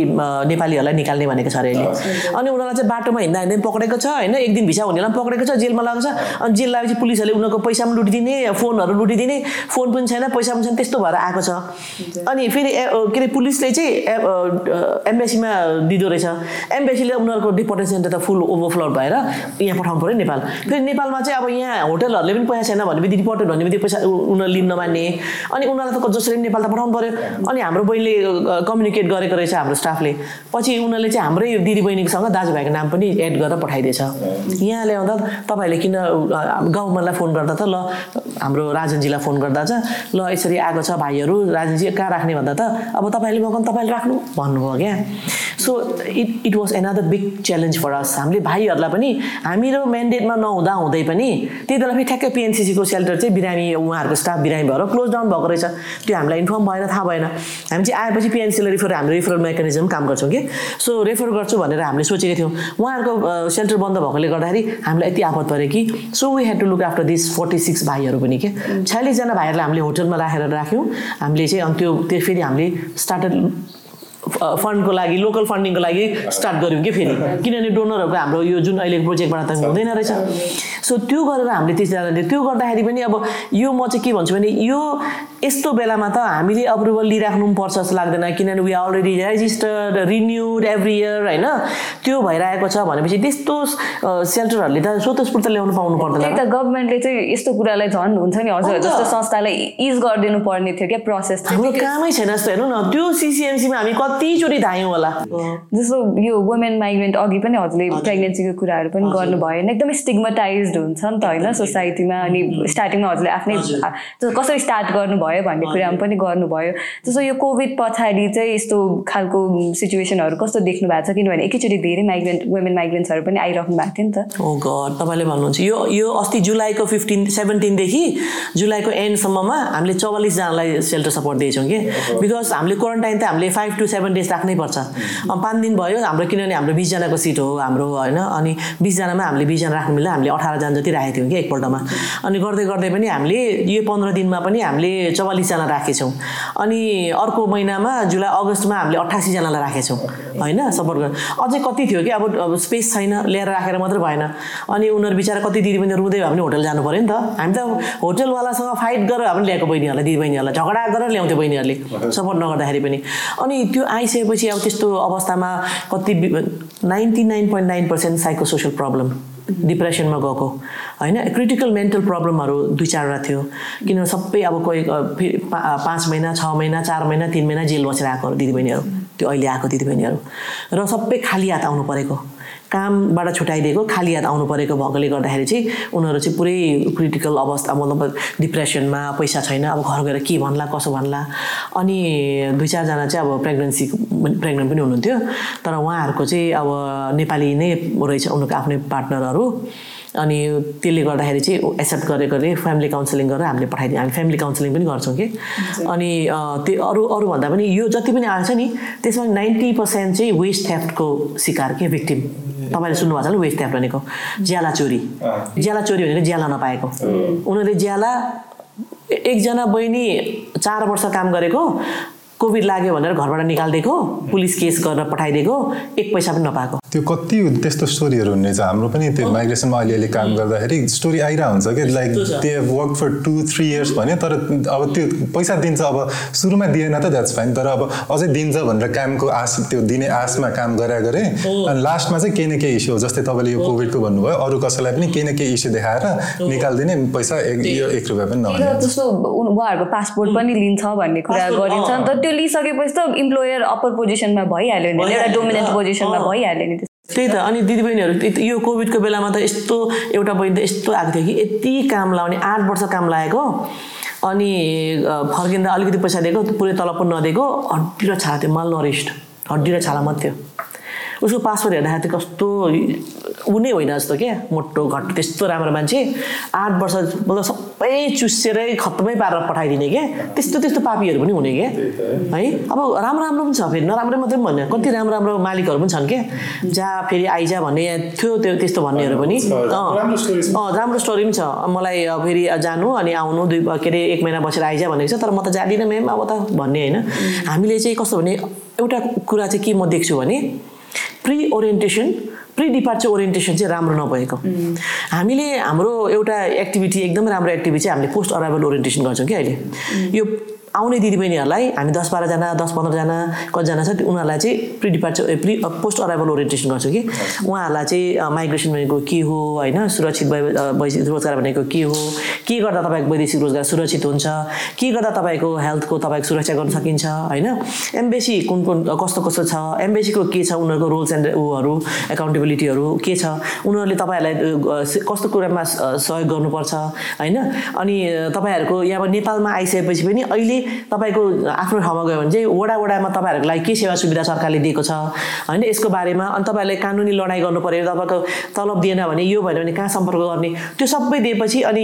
नेपालीहरूलाई निकाल्ने भनेको छ अरे अहिले। अनि उनीहरूलाई चाहिँ बाटोमा हिँड्दा हिँड्दै पक्रेको छ होइन? एक दिन भिसा हुनेलाई पनि पक्रेको छ जेलमा लाग्छ अनि जेल लागेपछि पुलिसहरूले उनीहरूको पैसा पनि लुटिदिने फोनहरू लुटिदिने फोन पनि छैन पैसा पनि छैन त्यस्तो भएर आएको छ। अनि फेरि के अरे पुलिसले चाहिँ एम्बेसीमा दिँदो रहेछ एम्बेसीले उनीहरूको डिपोर्टेसन सेन्टर त फुल ओभरफ्लोड भएर यहाँ पठाउनु पऱ्यो नेपाल फेरि नेपालमा चाहिँ अब यहाँ होटलहरूले पनि पैसा छैन भने बित्तिकै डिपोर्टेड भन्ने बित्तिकै पैसा उनीहरू लिन नमान्ने अनि उनीहरूलाई त जसरी नेपाल त पठाउनु पऱ्यो अनि हाम्रो बहिनीले कम्युनिकेट गरेको रहेछ हाम्रो स्टाफले पछि उनीहरूले चाहिँ हाम्रै दिदी बहिनीसँग दाजुभाइको नाम पनि एड गरेर पठाइदिएछ यहाँ ल्याउँदा तपाईँहरूले किन गभर्मेन्टलाई फोन गर्दा त ल हाम्रो राजनजीलाई फोन गर्दा चाहिँ ल यसरी आएको छ भाइहरू राजनजी कहाँ राख्ने भन्दा त अब तपाईँले मगाउनु तपाईँले राख्नु भन्नुभयो क्या। So it it was another big challenge for us हामीले भाइहरूलाई पनि हामीहरू म्यान्डेटमा नहुँदा हुँदै पनि त्यति बेला फेरि ठ्याक्कै पिएनसिसीको सेल्टर चाहिँ बिरामी उहाँहरूको स्टाफ बिरामी भएर क्लोज डाउन भएको रहेछ। त्यो हामीलाई इन्फर्म भएन थाहा भएन। हामी चाहिँ आएपछि पिएनसीलाई रिफर हामीले रिफरल मेकानिजम काम गर्छौँ कि। सो रेफर गर्छु भनेर हामीले सोचेको थियौँ। उहाँहरूको सेल्टर बन्द भएकोले गर्दाखेरि हामीलाई यति आपत पऱ्यो कि। So we had to look after this forty six भाइहरू पनि के छयालिसजना भाइहरूलाई हामीले होटलमा राखेर राख्यौँ। हामीले चाहिँ अनि त्यो त्यो फेरि हामीले स्टार्टेड फन्डको लागि लोकल फन्डिङको लागि स्टार्ट गऱ्यौँ कि फेरि? (laughs) किनभने डोनरहरूको हाम्रो यो जुन अहिलेको प्रोजेक्टबाट त हुँदैन रहेछ। (laughs) सो त्यो गरेर हामीले त्यसजनाले त्यो गर्दाखेरि पनि अब यो म चाहिँ के भन्छु भने यो यस्तो बेलामा त हामीले अप्रुभल लिइराख्नु पनि पर्छ जस्तो लाग्दैन किनभने we already registered renewed every year होइन? त्यो भइरहेको छ भनेपछि त्यस्तो सेल्टरहरूले त स्वतस्फूर्त ल्याउनु पाउनु पर्दैन। त गभर्मेन्टले चाहिँ यस्तो कुरालाई झन् हुन्छ नि हजुर जस्तो संस्थालाई इज गरिदिनु पर्ने थियो क्या प्रोसेस हाम्रो कामै छैन जस्तो हेर्नु न त्यो सिसिएमसीमा हामी कतिचोटि धायौँ होला। जस्तो यो वुमेन माइग्रेन्ट अघि पनि हजुरले प्रेग्नेन्सीको कुराहरू पनि गर्नुभयो होइन एकदमै स्टिगमटाइज हुन्छ नि त होइन सोसाइटीमा अनि स्टार्टिङमा हजुरले आफ्नै कसरी स्टार्ट गर्नुभयो भन्ने कुरामा पनि गर्नुभयो जस्तो यो कोभिड पछाडि चाहिँ यस्तो खालको सिचुएसनहरू कस्तो देख्नु भएको छ? किनभने एकैचोटि धेरै माइग्रेन्ट वुमेन माइग्रेन्ट्सहरू पनि आइराख्नु भएको थियो नि त। ओ घर तपाईँले भन्नुहुन्छ। यो यो अस्ति जुलाईको फिफ्टिन सेभेन्टिनदेखि जुलाईको एन्डसम्ममा हामीले चौवालिसजनालाई सेल्टर सपोर्ट दिएछौँ कि? बिकज हामीले क्वारेन्टाइन त हामीले five to seven seven days राख्नै पर्छ पाँच दिन भयो हाम्रो किनभने हाम्रो बिसजनाको सिट हो हाम्रो होइन अनि बिसजनामा हामीले बिसजना राख्नु मिल्दा हामीले अठारजना जति राखेको थियौँ कि एकपल्टमा। अनि गर्दै गर्दै पनि हामीले यो पन्ध्र दिनमा पनि हामीले चौवालिसजना राखेछौँ। अनि अर्को महिनामा जुलाई अगस्तमा हामीले अठासीजनालाई राखेछौँ। होइन सपोर्ट गरेर अझै कति थियो कि अब स्पेस छैन ल्याएर राखेर मात्रै भएन। अनि उनीहरू बिचरा कति दिदीबहिनी रुँदै भए पनि होटल जानु पऱ्यो नि त। हामी त होटलवालासँग फाइट गरेर भए पनि ल्याएको बहिनीहरूलाई दिदीबहिनीहरूलाई झगडा गरेर ल्याउँथ्यो बहिनीहरूले सपोर्ट नगर्दाखेरि पनि। अनि त्यो आइसकेपछि अब त्यस्तो अवस्थामा कति ninety nine point nine percent psycho social problem डिप्रेसनमा गएको। होइन क्रिटिकल मेन्टल प्रब्लमहरू दुई चारवटा थियो। किनभने सबै अब कोही पाँच महिना छ महिना चार महिना तिन महिना जेल बसेर आएको दिदीबहिनीहरू त्यो अहिले आएको दिदीबहिनीहरू। र सबै खाली हात आउनु परेको। कामबाट छुट्याइदिएको खाली हात आउनु परेको भएकोले गर्दाखेरि चाहिँ उनीहरू चाहिँ पुरै क्रिटिकल अवस्था मतलब डिप्रेसनमा पैसा छैन अब घर गएर के भन्ला कसो भन्ला। अनि दुई चारजना चाहिँ अब प्रेग्नेन्सी प्रेग्नेन्ट पनि हुनुहुन्थ्यो। तर उहाँहरूको चाहिँ अब नेपाली नै रहेछ उनीहरूको आफ्नै पार्टनरहरू अनि त्यसले गर्दाखेरि चाहिँ एक्सेप्ट गरेको गरे फ्यामिली काउन्सिलिङ गरेर हामीले पठाइदियो। हामी फ्यामिली काउन्सिलिङ पनि गर्छौँ कि? अनि त्यो अरू अरूभन्दा पनि यो जति पनि आएको छ नि त्यसमा नाइन्टी पर्सेन्ट चाहिँ वेस्ट थ्याफ्टको शिकार के भिक्टिम तपाईँले सुन्नुभएको छ नि वेस्ट थ्याफ्ट भनेको। ज्याला चोरी। ज्याला चोरी भनेको ज्याला नपाएको। उनीहरूले ज्याला एकजना बहिनी चार वर्ष काम गरेको कोभिड लाग्यो भनेर घरबाट निकालिदिएको पुलिस केस गरेर पठाइदिएको एक पैसा पनि नपाएको। त्यो कति त्यस्तो स्टोरीहरू हुने छ हाम्रो पनि त्यो माइग्रेसनमा अलिअलि काम गर्दाखेरि स्टोरी आइरहेको हुन्छ कि like they work for two three years भन्यो तर अब त्यो पैसा दिन्छ अब सुरुमा दिएन त द्याट्स फाइन तर अब अझै दिन्छ भनेर कामको आश त्यो दिने आशमा काम गरे गरे अनि लास्टमा चाहिँ केही न केही इस्यु हो जस्तै तपाईँले यो कोभिडको भन्नुभयो अरू कसैलाई पनि केही न केही इस्यु देखाएर निकालिदिने पैसा एक एक रुपियाँ पनि नहुने जस्तो उहाँहरूको पासपोर्ट पनि लिन्छ भन्ने कुरा गरिन्छ नि त त्यो लिइसकेपछि त इम्प्लोयर अप्पर पोजिसनमा भइहाल्यो नि एउटा डोमिनेन्ट पोजिसनमा भइहाल्यो नि त्यही त अनि दिदीबहिनीहरू यो कोभिडको बेलामा त यस्तो एउटा बहिनी त यस्तो आएको थियो कि यति काम लाउने आठ वर्ष काम लागेको अनि फर्किँदा अलिकति पैसा दिएको पुरै तलब पनि नदिएको हड्डी र छाला थियो माल नरिस्ट हड्डी र छाला मात्रै उसको पासपोर्ट हेर्दाखेरि कस्तो ऊ नै होइन जस्तो क्या मोटो घट त्यस्तो राम्रो मान्छे। आठ वर्ष मतलब सबै चुसेरै खत्तमै पारेर पठाइदिने क्या। त्यस्तो त्यस्तो पापीहरू पनि हुने क्या। है। अब राम्रो राम्रो पनि छ फेरि नराम्रो मात्रै पनि भन्ने। कति राम्रो राम्रो मालिकहरू पनि छन् क्या। जहाँ फेरि आइजा भन्ने थियो त्यो त्यस्तो भन्नेहरू पनि। अँ। राम्रो स्टोरी पनि छ। मलाई फेरि जानु अनि आउनु दुई के अरे एक महिना बसेर आइजा भनेको छ तर म त जाँदिनँ म्याम अब त भन्ने होइन। हामीले चाहिँ कस्तो भने एउटा कुरा चाहिँ के म देख्छु भने pre orientation pre departure orientation चाहिँ राम्रो नभएको। हामीले हाम्रो एउटा एक्टिभिटी एकदमै राम्रो एक्टिभिटी चाहिँ हामीले पोस्ट अराइभल ओरिएन्टेसन गर्छौँ कि अहिले। यो आउने दिदीबहिनीहरूलाई हामी दस बाह्रजना दस पन्ध्रजना कतिजना छ उनीहरूलाई चाहिँ pre departure pre post arrival orientation गर्छु कि। उहाँहरूलाई चाहिँ माइग्रेसन भनेको के हो होइन? सुरक्षित वैदेशिक रोजगार भनेको के हो? के गर्दा तपाईँको वैदेशिक रोजगार सुरक्षित हुन्छ? के गर्दा तपाईँको हेल्थको तपाईँको सुरक्षा गर्न सकिन्छ होइन? एम्बेसी कुन कुन कस्तो कस्तो छ? एम्बेसीको के छ? उनीहरूको रोल्स एन्ड ऊहरू एकाउन्टेबिलिटीहरू के छ? उनीहरूले तपाईँहरूलाई कस्तो कुरामा सहयोग गर्नुपर्छ होइन? अनि तपाईँहरूको यहाँ नेपालमा आइसकेपछि पनि अहिले तपाईँको आफ्नो ठाउँमा गयो भने चाहिँ वडा वडामा तपाईँहरूको लागि के सेवा सुविधा सरकारले दिएको छ? होइन यसको बारेमा अनि तपाईँहरूले कानुनी लडाइँ गर्नु पऱ्यो तपाईँको तलब दिएन भने यो भएन भने कहाँ सम्पर्क गर्ने? त्यो सबै दिएपछि अनि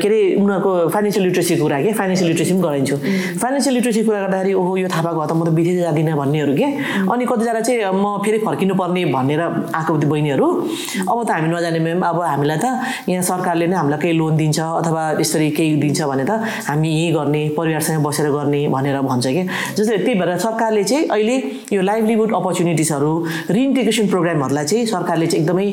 के अरे उनीहरूको फाइनेन्सियल लिट्रेसीको कुरा के? फाइनेन्सियल लिट्रेसी पनि गराइन्छु। फाइनेन्सियल लिट्रेसी कुरा गर्दाखेरि ओहो यो थाहा भएको त म त बितेर जाँदिनँ भन्नेहरू के? अनि कतिजना चाहिँ म फेरि फर्किनु पर्ने भनेर आएको बहिनीहरू अब त हामी नजाने म्याम अब हामीलाई त यहाँ सरकारले नै हामीलाई केही लोन दिन्छ अथवा यसरी केही दिन्छ भने त हामी यहीँ गर्ने परिवार सँग बसेर गर्ने भनेर भन्छ कि? जस्तै त्यही भएर सरकारले चाहिँ अहिले यो लाइभलीहुड अपर्च्युनिटिजहरू रिइन्टिग्रेसन प्रोग्रामहरूलाई चाहिँ सरकारले चाहिँ एकदमै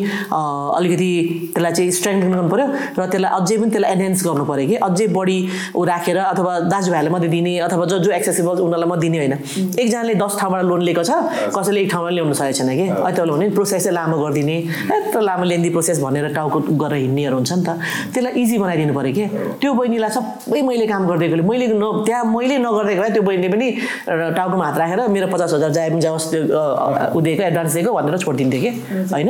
अलिकति त्यसलाई चाहिँ स्ट्रेङ्थन गर्नु पऱ्यो र त्यसलाई अझै पनि त्यसलाई एनहेन्स गर्नु पऱ्यो कि? अझै बढी ऊ राखेर अथवा दाजुभाइलाई मात्रै दिने अथवा जो जो एक्सेसिबल उनीहरूलाई मात्रै दिने होइन। एकजनाले दस ठाउँबाट लोन लिएको छ कसैले एक ठाउँमा ल्याउनु सकेको छैन कि? अहिले भने प्रोसेस चाहिँ लामो गरिदिने यत्रो लामो लेन्दी प्रोसेस भनेर टाउको गरेर हिँड्नेहरू हुन्छ नि त। त्यसलाई इजी बनाइदिनु पऱ्यो कि? त्यो बहिनीलाई सबै मैले काम गरिदिएकोले मैले न त्यहाँ मैले नगरिदिएको भए त्यो बहिनीले पनि टाउकोमा हात राखेर मेरो पचास हजार जाए पनि जाओस् त्यो उदिएको एडभान्स दिएको भनेर छोडिदिन्थ्यो कि होइन?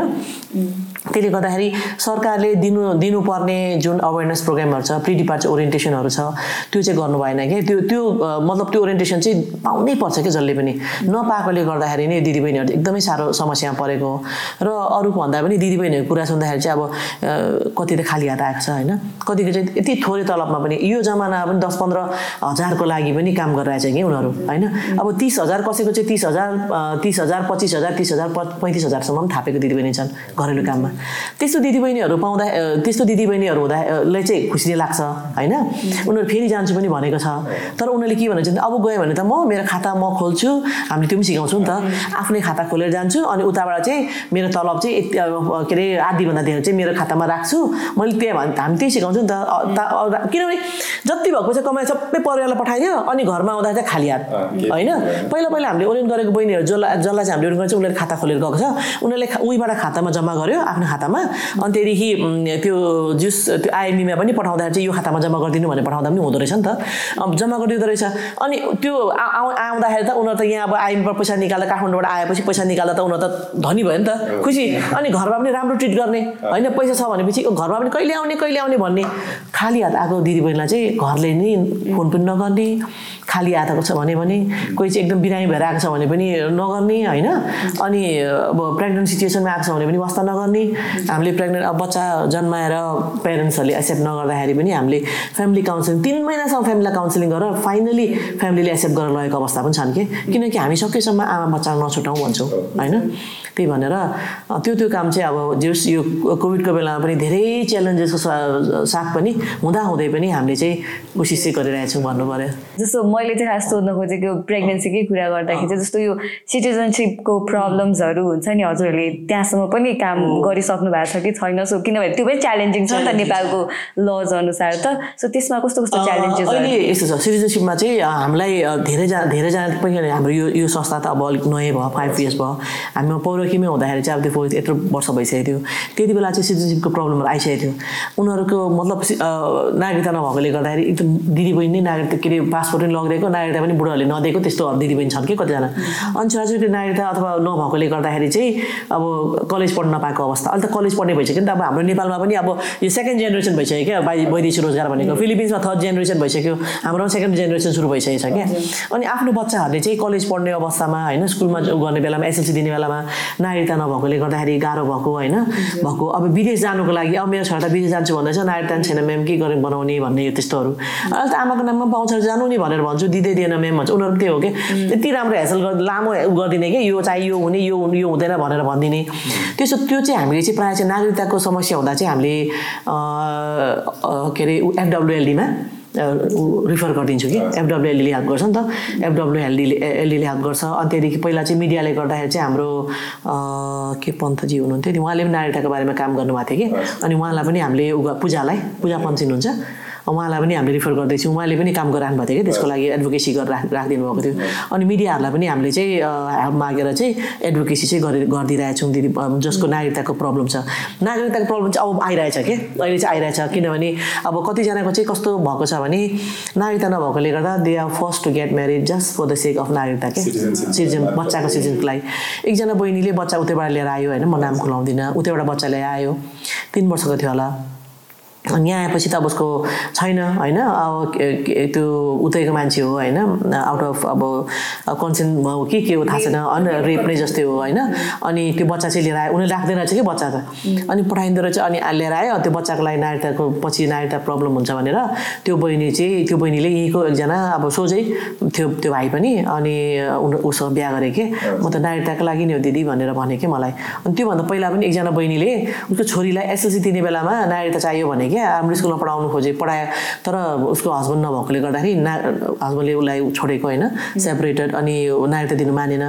त्यसले गर्दाखेरि सरकारले दिनु दिनुपर्ने जुन अवेरनेस प्रोग्रामहरू छ प्रि डिपार्चर ओरिएन्टेसनहरू छ त्यो चाहिँ गर्नु भएन कि। त्यो त्यो मतलब त्यो ओरिएन्टेसन चाहिँ पाउनै पर्छ कि जसले पनि। नपाएकोले गर्दाखेरि नै दिदीबहिनीहरू एकदमै साह्रो समस्यामा परेको र अरू भन्दा पनि दिदीबहिनीहरूको कुरा सुन्दाखेरि चाहिँ अब कति त खाली हात आएको छ होइन? कतिको चाहिँ यति थोरै तलबमा पनि यो जमाना पनि दस पन्ध्र हजार हजारको लागि पनि काम गरिरहेछ कि उनीहरू होइन? अब तिस हजार कसैको चाहिँ तिस हजार तिस हजार पच्चिस हजार तिस हजार पैँतिस हजारसम्म पनि थापेको दिदीबहिनी छन् घरेलु काममा। त्यस्तो दिदीबहिनीहरू पाउँदा त्यस्तो दिदीबहिनीहरू हुँदालाई चाहिँ खुसी लाग्छ होइन? उनीहरू फेरि जान्छु पनि भनेको छ। तर उनीहरूले के भन्छ अब गयो भने त म मेरो खाता म खोल्छु हामीले त्यो पनि सिकाउँछौँ नि त। आफ्नै खाता खोलेर जान्छु अनि उताबाट चाहिँ मेरो तलब चाहिँ यति के अरे आधीभन्दा धेरै चाहिँ मेरो खातामा राख्छु। मैले त्यही हामी त्यही सिकाउँछु नि त। किनभने जति भएको चाहिँ कमाइ सबै परिवारलाई पठाइदियो। अनि घरमा आउँदा चाहिँ खाली हात। होइन? पहिला पहिला हामीले ओरियन गरेको बहिनीहरू जसलाई जसलाई चाहिँ हामीले ओरियन गर्छ उनीहरूले खाता खोलेर गएको छ। उनीहरूले उहीबाट खातामा जम्मा गर्यो आफ्नो खातामा। अनि त्यहाँदेखि त्यो जुस त्यो आइएमईमा पनि पठाउँदाखेरि चाहिँ यो खातामा जम्मा गरिदिनु भनेर पठाउँदा पनि हुँदो रहेछ नि त। अब जम्मा गरिदिँदो रहेछ। अनि त्यो आउँदाखेरि त उनीहरू त यहाँ अब आइएमबाट पैसा निकाल्दा काठमाडौँबाट आएपछि पैसा निकाल्दा त उनीहरू त धनी भयो नि त। खुसी। अनि घरमा पनि राम्रो ट्रिट गर्ने। होइन? पैसा छ भनेपछि घरमा पनि कहिले आउने कहिले आउने भन्ने। खाली हात आएको दिदीबहिनीलाई चाहिँ घरले नै फोन पनि नगर्ने खाली हातको छ भने पनि कोही चाहिँ एकदम बिरामी भएर आएको छ भने पनि नगर्ने होइन? अनि अब प्रेग्नेन्ट सिचुएसनमा आएको छ भने पनि वास्ता नगर्ने। हामीले प्रेग्नेन्ट अब बच्चा जन्माएर पेरेन्ट्सहरूले एक्सेप्ट नगर्दाखेरि पनि हामीले फ्यामिली काउन्सिलिङ तिन महिनासम्म फ्यामिली काउन्सिलिङ गरेर फाइनली फ्यामिलीले एक्सेप्ट गरेर लगेको अवस्था पनि छन् कि? किनकि हामी सकेसम्म आमा बच्चा नछुटाउँ भन्छौँ होइन? त्यही भनेर त्यो त्यो काम चाहिँ अब जस यो कोभिडको बेलामा पनि धेरै च्यालेन्जेसको साथ पनि हुँदाहुँदै पनि हामीले चाहिँ कोसिस चाहिँ गरिरहेछौँ भन्नु पऱ्यो जस्तो मैले चाहिँ खास सोध्न खोजेको प्रेग्नेन्सीकै कुरा गर्दाखेरि चाहिँ जस्तो यो सिटिजनसिपको प्रब्लम्सहरू हुन्छ नि हजुरहरूले त्यहाँसम्म पनि काम गरिसक्नु भएको छ कि छैन? सो किनभने त्यो पनि च्यालेन्जिङ छ नि त नेपालको लज अनुसार त। सो त्यसमा कस्तो कस्तो च्यालेन्जेस अहिले यस्तो छ सिटिजनसिपमा चाहिँ हामीलाई धेरैजना धेरैजना पनि हाम्रो यो यो संस्था त अब अलिक नयाँ भयो फाइभ इयर्स भयो। हामीमा पौरखीमै हुँदाखेरि चाहिँ अब त्यो यत्रो वर्ष भइसकेको थियो। त्यति बेला चाहिँ सिटिजनसिपको प्रब्लमहरू आइसकेको थियो। उनीहरूको मतलब नागरिकता नभएकोले गर्दाखेरि एकदम दिदीबहिनी नै नागरिकता के अरे पासपोर्ट पनि नदिएको नागरिकता पनि बुढाहरूले नदिएको त्यस्तो दिदीबहिनी छन् कि कतिजना। अनि छोराछोरीको नागरिकता अथवा नभएकोले गर्दाखेरि चाहिँ अब कलेज पढ्न नपाएको अवस्था। अहिले त कलेज पढ्ने भइसक्यो नि त। अब हाम्रो नेपालमा पनि अब यो सेकेन्ड जेनेरेसन भइसक्यो क्या बाई वैदेशिक रोजगार भनेको। फिलिपिन्समा थर्ड जेनेरेसन भइसक्यो। हाम्रो सेकेन्ड जेनेरेसन सुरु भइसकेको छ क्या अनि आफ्नो बच्चाहरूले चाहिँ कलेज पढ्ने अवस्थामा होइन स्कुलमा गर्ने बेलामा एसएलसी दिने बेलामा नागरिकता नभएकोले गर्दाखेरि गाह्रो भएको होइन? भएको। अब विदेश जानुको लागि अब मेरो छोरा त विदेश जान्छु भन्दैछ नागरिकता छैन म्याम के गरेर बनाउने भन्ने त्यस्तोहरू। अहिले त आमाको नाममा पाउँछ जानु नि भनेर भन्छु दिँदै दिएन म्याम भन्छ। उनीहरू त्यही हो कि? यति राम्रो हेसल गर् लामो गरिदिने कि? यो चाहिँ यो हुने यो यो हुँदैन भनेर भनिदिने। त्यसो त्यो चाहिँ हामीले चाहिँ प्रायः चाहिँ नागरिकताको समस्या हुँदा चाहिँ हामीले के अरे एफडब्लुएलडीमा रिफर गरिदिन्छु कि एफडब्लुएलडीले हेल्प गर्छ नि त। एफडब्लुएलडीले एलडीले हेल्प गर्छ। अनि त्यहाँदेखि पहिला चाहिँ मिडियाले गर्दाखेरि चाहिँ हाम्रो के पन्थजी हुनुहुन्थ्यो नि उहाँले पनि नागरिकताको बारेमा काम गर्नुभएको थियो कि। अनि उहाँलाई पनि हामीले पूजालाई पूजा पञ्च हुनुहुन्छ उहाँलाई पनि हामीले रिफर गर्दैछौँ। उहाँले पनि काम गरिरहनु भएको थियो कि? त्यसको लागि एडभोकेसी गरेर राखिदिनु भएको थियो। अनि मिडियाहरूलाई पनि हामीले चाहिँ मागेर चाहिँ एडभोकेसी चाहिँ गरि गरिदिइरहेछौँ दिदी। जसको नागरिकताको प्रब्लम छ। नागरिकताको प्रब्लम चाहिँ अब आइरहेछ कि? अहिले चाहिँ आइरहेछ। किनभने अब कतिजनाको चाहिँ कस्तो भएको छ भने नागरिकता नभएकोले गर्दा they are forced to get married just for the sake of नागरिकता के? सिटिजन बच्चाको सिटिजनको लागि। एकजना बहिनीले बच्चा उतैबाट लिएर आयो होइन? म नाम खुलाउँदिनँ। उतैबाट बच्चा ल्याएर आयो। तिन वर्षको थियो होला। अनि यहाँ आएपछि त अब उसको छैन होइन? अब त्यो उतैको मान्छे हो होइन? आउट अफ अब कन्सेन्ट हो कि के हो थाहा छैन अनि रेप नै जस्तै हो होइन? अनि त्यो बच्चा चाहिँ लिएर आयो। उनीहरूले राख्दैन रहेछ कि बच्चा त? अनि पठाइँदो रहेछ। अनि लिएर आयो। त्यो बच्चाको लागि नागरिकताको पछि नागरिकता प्रब्लम हुन्छ भनेर त्यो बहिनी चाहिँ त्यो बहिनीले यहीँको एकजना अब सोझै थियो त्यो भाइ पनि अनि उसँग बिहा गरेँ कि? म त नागरिकताको लागि नि हो दिदी भनेर भने कि मलाई। अनि त्योभन्दा पहिला पनि एकजना बहिनीले उसको छोरीलाई एसएलसी दिने बेलामा नागरिकता चाहियो भने कि? क्या? राम्रो स्कुलमा पढाउनु खोजेँ। पढायो तर उसको हस्बेन्ड नभएकोले गर्दाखेरि ना हस्बेन्डले उसलाई छोडेको होइन। सेपरेटेड अनि नागरिकता दिनु मानेन।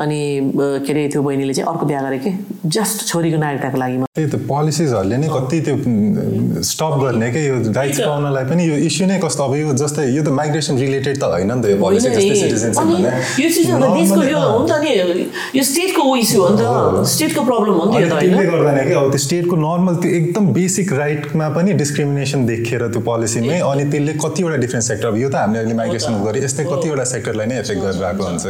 अनि के अरे त्यो बहिनीले चाहिँ अर्को बिहा गरेँ कि? जस्ट छोरीको नागरिकताको लागि त्यही त पोलिसिजहरूले नै कति त्यो स्टप गर्ने क्या यो राइट्स पाउनलाई पनि यो इस्यु नै कस्तो? अब यो जस्तै यो त माइग्रेसन रिलेटेड त होइन नि त यो पोलिसी जस्तै सिटिजनसिप यो स्टेटको इस्यु हो नि त स्टेटको प्रब्लम हो नि त। त्यसले गर्दा नै क्या अब त्यो स्टेटको नर्मल त्यो एकदम बेसिक राइटमा पनि डिस्क्रिमिनेसन देखेर त्यो पोलिसीमै अनि त्यसले कतिवटा डिफ्रेन्ट सेक्टर अब यो त हामीले अहिले माइग्रेसन गरेँ यस्तै कतिवटा सेक्टरलाई नै एफेक्ट गरिरहेको हुन्छ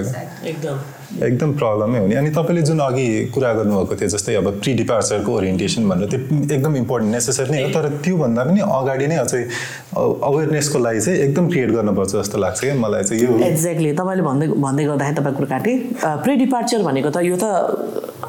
एकदम। एकदम प्रब्लमै हो नि अनि तपाईँले जुन अघि कुरा गर्नुभएको थियो जस्तै अब प्रि डिपार्चरको ओरिएन्टेसन भनेर त्यो एकदम इम्पोर्टेन्ट नेसेसरी नै हो। तर त्योभन्दा पनि अगाडि नै अझै अवेरनेसको लागि चाहिँ एकदम क्रिएट गर्नुपर्छ जस्तो लाग्छ क्या मलाई चाहिँ यो। एक्ज्याक्टली तपाईँले भन्दै भन्दै गर्दाखेरि तपाईँको कुरो काटेँ प्रि डिपार्चर भनेको त यो त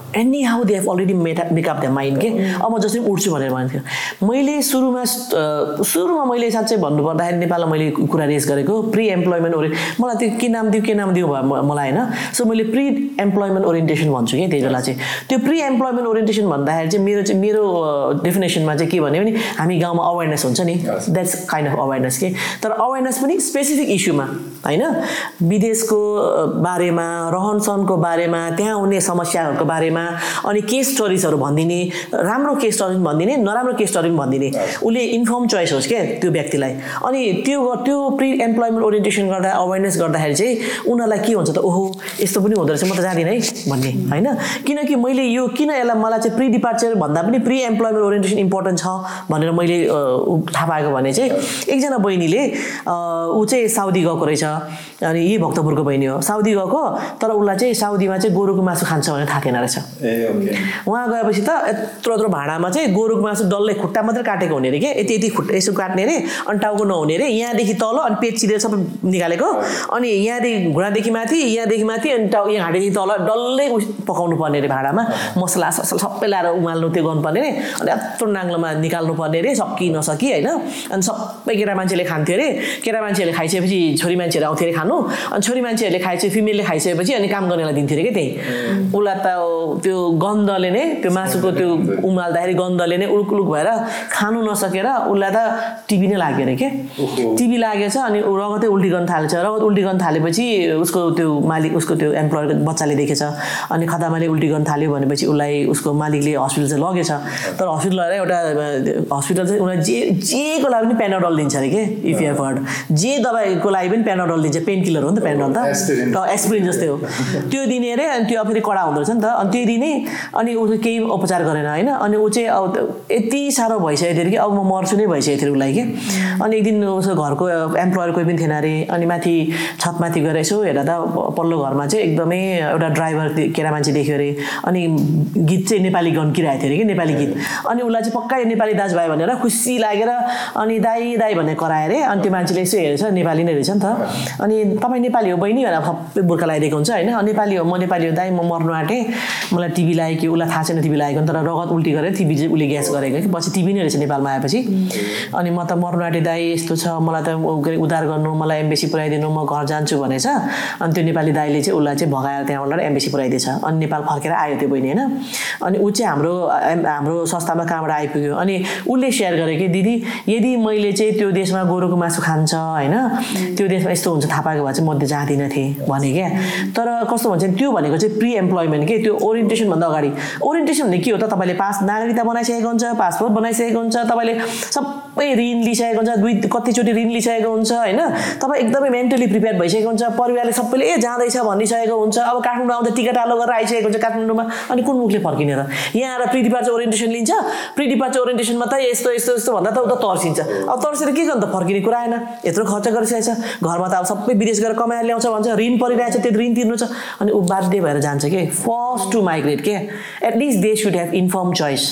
anyhow they have already made make up the mind के। अब म जस्तै उठ्छु भनेर भनेको थियो। मैले सुरुमा सुरुमा मैले साँच्चै भन्नुपर्दाखेरि नेपालमा मैले कुरा रेस गरेको प्रि एम्प्लोइमेन्ट ओरि मलाई त्यो के नाम दिउँ के नाम दिउँ भयो म- मलाई होइन। सो मैले प्रि एम्प्लोइमेन्ट ओरिएन्टेसन भन्छु कि त्यही बेला चाहिँ। त्यो प्रि एम्प्लोइमेन्ट ओरिएन्टेसन भन्दाखेरि चाहिँ मेरो चाहिँ मेरो डेफिनेसनमा चाहिँ के भन्यो भने हामी गाउँमा अवेरनेस हुन्छ नि। द्याट्स काइन्ड अफ अवेरनेस के तर अवेरनेस पनि स्पेसिफिक इस्युमा होइन? विदेशको बारेमा रहन सहनको बारेमा त्यहाँ हुने समस्याहरूको बारेमा अनि केस स्टोरिजहरू भनिदिने राम्रो केस स्टोरी पनि भनिदिने नराम्रो केस स्टोरी पनि भनिदिने। उसले इन्फर्म चोइस होस् क्या त्यो व्यक्तिलाई। अनि त्यो त्यो प्रि एम्प्लोइमेन्ट ओरिएन्टेसन गर्दा अवेरनेस गर्दाखेरि चाहिँ उनीहरूलाई के हुन्छ त ओहो यस्तो पनि हुँदो रहेछ म त जाँदिनँ है भन्ने होइन? किनकि मैले यो किन यसलाई मलाई चाहिँ प्रि डिपार्चर भन्दा पनि प्रि एम्प्लोइमेन्ट ओरिएन्टेसन इम्पोर्टेन्ट छ भनेर मैले थाहा पाएको भने चाहिँ एकजना बहिनीले ऊ चाहिँ साउदी गएको रहेछ अनि यही भक्तपुरको बहिनी हो। साउदी गएको तर उसलाई चाहिँ साउदीमा चाहिँ गोरुको मासु खान्छ भनेर थाहा थिएन रहेछ। उहाँ गएपछि त यत्रो यत्रो भाँडामा चाहिँ गोरुको मासु डल्लै खुट्टा मात्रै काटेको हुने अरे क्या? यति यति खुट्टा यसो काट्ने अरे अनि टाउको नहुने अरे यहाँदेखि तल अनि पेट चिरेर सबै निकालेको। अनि यहाँदेखि घुँडादेखि माथि यहाँदेखि माथि अनि टाउ यहाँ घाँटीदेखि तल डल्लै पकाउनु पर्ने अरे भाँडामा। मसला सबै लाएर उमाल्नु त्यो गर्नुपर्ने अरे। अनि यत्रो नाङ्लोमा निकाल्नु पर्ने अरे सकि नसकी होइन? अनि सबै केटा मान्छेले खान्थ्यो अरे। केटा मान्छेहरूले खाइसकेपछि छोरी मान्छेहरू आउँथ्यो अरे खानु। अनि छोरी मान्छेहरूले खाइसके फिमेलले खाइसकेपछि अनि काम गर्नेलाई दिन्थ्यो अरे क्या त्यही। उसलाई त त्यो गन्धले नै त्यो मासुको त्यो उमाल्दाखेरि गन्धले नै उल्क उल्क भएर खानु नसकेर उसलाई त टिभी नै लाग्यो अरे के। टिभी लागेछ अनि रगतै उल्टी गर्न थाल्छ। रगत उल्टी गर्न थालेपछि उसको त्यो मालिक उसको त्यो एम्प्लोयर बच्चाले देखेछ अनि खदामाले उल्टी गर्न थाल्यो भनेपछि उसलाई उसको मालिकले हस्पिटल चाहिँ लगेछ। तर हस्पिटल लगेर एउटा हस्पिटल चाहिँ उसलाई जे जेको लागि पनि पेनाडल दिन्छ अरे के? इफ यु हर्ड जे दबाईको लागि पनि पेनाडल दिन्छ। पेन किलर हो नि त पेनाडल Aspirin. त एस्पिरिन जस्तै हो। त्यो दिने अरे अनि त्यो फेरि कडा हुँदो रहेछ नि त। अनि त्यो दिने। अनि ऊ केही उपचार गरेन होइन। अनि ऊ चाहिँ अब यति साह्रो भइसकेको थियो कि अब म मर्छु नै भइसकेको थियो उसलाई कि? अनि एक दिन उसको घरको एम्प्लोयर कोही पनि थिएन अरे। अनि माथि छतमाथि गएर यसो हेर्दा त पल्लो घरमा चाहिँ एकदमै एउटा ड्राइभर केटा मान्छे देख्यो अरे। अनि गीत चाहिँ नेपाली गन्किरहेको थियो अरे कि नेपाली गीत। अनि उसलाई चाहिँ पक्का नेपाली दाजुभाइ भनेर खुसी लागेर अनि दाई दाई भनेर करायो अरे। अनि त्यो मान्छेले यसो हेरेछ नेपाली नै रहेछ नि त। अनि तपाईँ नेपाली हो बहिनी भनेर सबै बुर्खा लगाइदिएको हुन्छ होइन। "अँ, नेपाली हो म नेपाली हो दाई म मर्नु आँटेँ। मलाई टिभी लाग्यो कि उसलाई थाहा छैन टिभी लागेको। तर रगत उल्टी गरेर टिभी चाहिँ उसले ग्यास गरेको कि पछि टिभी नै रहेछ नेपालमा आएपछि। अनि म त मर्नु आँटेँ दाई यस्तो छ मलाई त उ- के अरे उद्धार गर्नु मलाई एम्बेसी पुऱ्याइदिनु म घर जान्छु भनेछ। अनि त्यो नेपाली दाईले चाहिँ उसलाई चाहिँ भगाएर त्यहाँबाट एम्बेसी पुऱ्याइदिएछ। अनि नेपाल फर्केर आयो त्यो बहिनी होइन? अनि ऊ चाहिँ हाम्रो हाम्रो संस्थामा कहाँबाट आइपुग्यो। अनि उसले सेयर गरे कि दिदी यदि मैले चाहिँ त्यो देशमा गोरुको मासु खान्छ होइन? त्यो देशमा यस्तो हुन्छ थाहा पाएको भए चाहिँ म त्यो जाँदिनँ थिएँ। भने क्या। तर कस्तो भन्छ भने त्यो भनेको चाहिँ प्रि एम्प्लोइमेन्ट के? त्यो ओरिएन्टेसनभन्दा अगाडि। ओरिएन्टेसन भने के हो त? तपाईँले पास नागरिकता बनाइसकेको हुन्छ पासपोर्ट बनाइसकेको हुन्छ तपाईँले सबै ऋण लिइसकेको हुन्छ दुई कतिचोटि ऋण लिइसकेको हुन्छ होइन? तपाईँ एकदमै मेन्टली प्रिपेयर भइसकेको हुन्छ परिवारले सबैले ए जाँदैछ भनिसकेको हुन्छ। अब काठमाडौँ आउँदा टिकट आलो गरेर आइसकेको हुन्छ काठमाडौँमा अनि कुन मुखले फर्किने र यहाँ आएर प्रि डिपार्चर ओरिएन्टेसन लिन्छ। प्रि डिपार्चर ओरिएन्टेसनमा त यस्तो यस्तो यस्तो भन्दा त उता तर्सिन्छ। अब तर्सेर के गर्नु त? फर्किने कुरा आएन। यत्रो खर्च गरिसकेको छ घरमा त अब सबै विदेश गएर कमाएर ल्याउँछ भन्छ। ऋण परिरहेछ त्यो ऋण तिर्नु छ। अनि ऊ बाध्य भएर जान्छ कि? फर्स्ट टु माइग्रेट के? At least they should have informed choice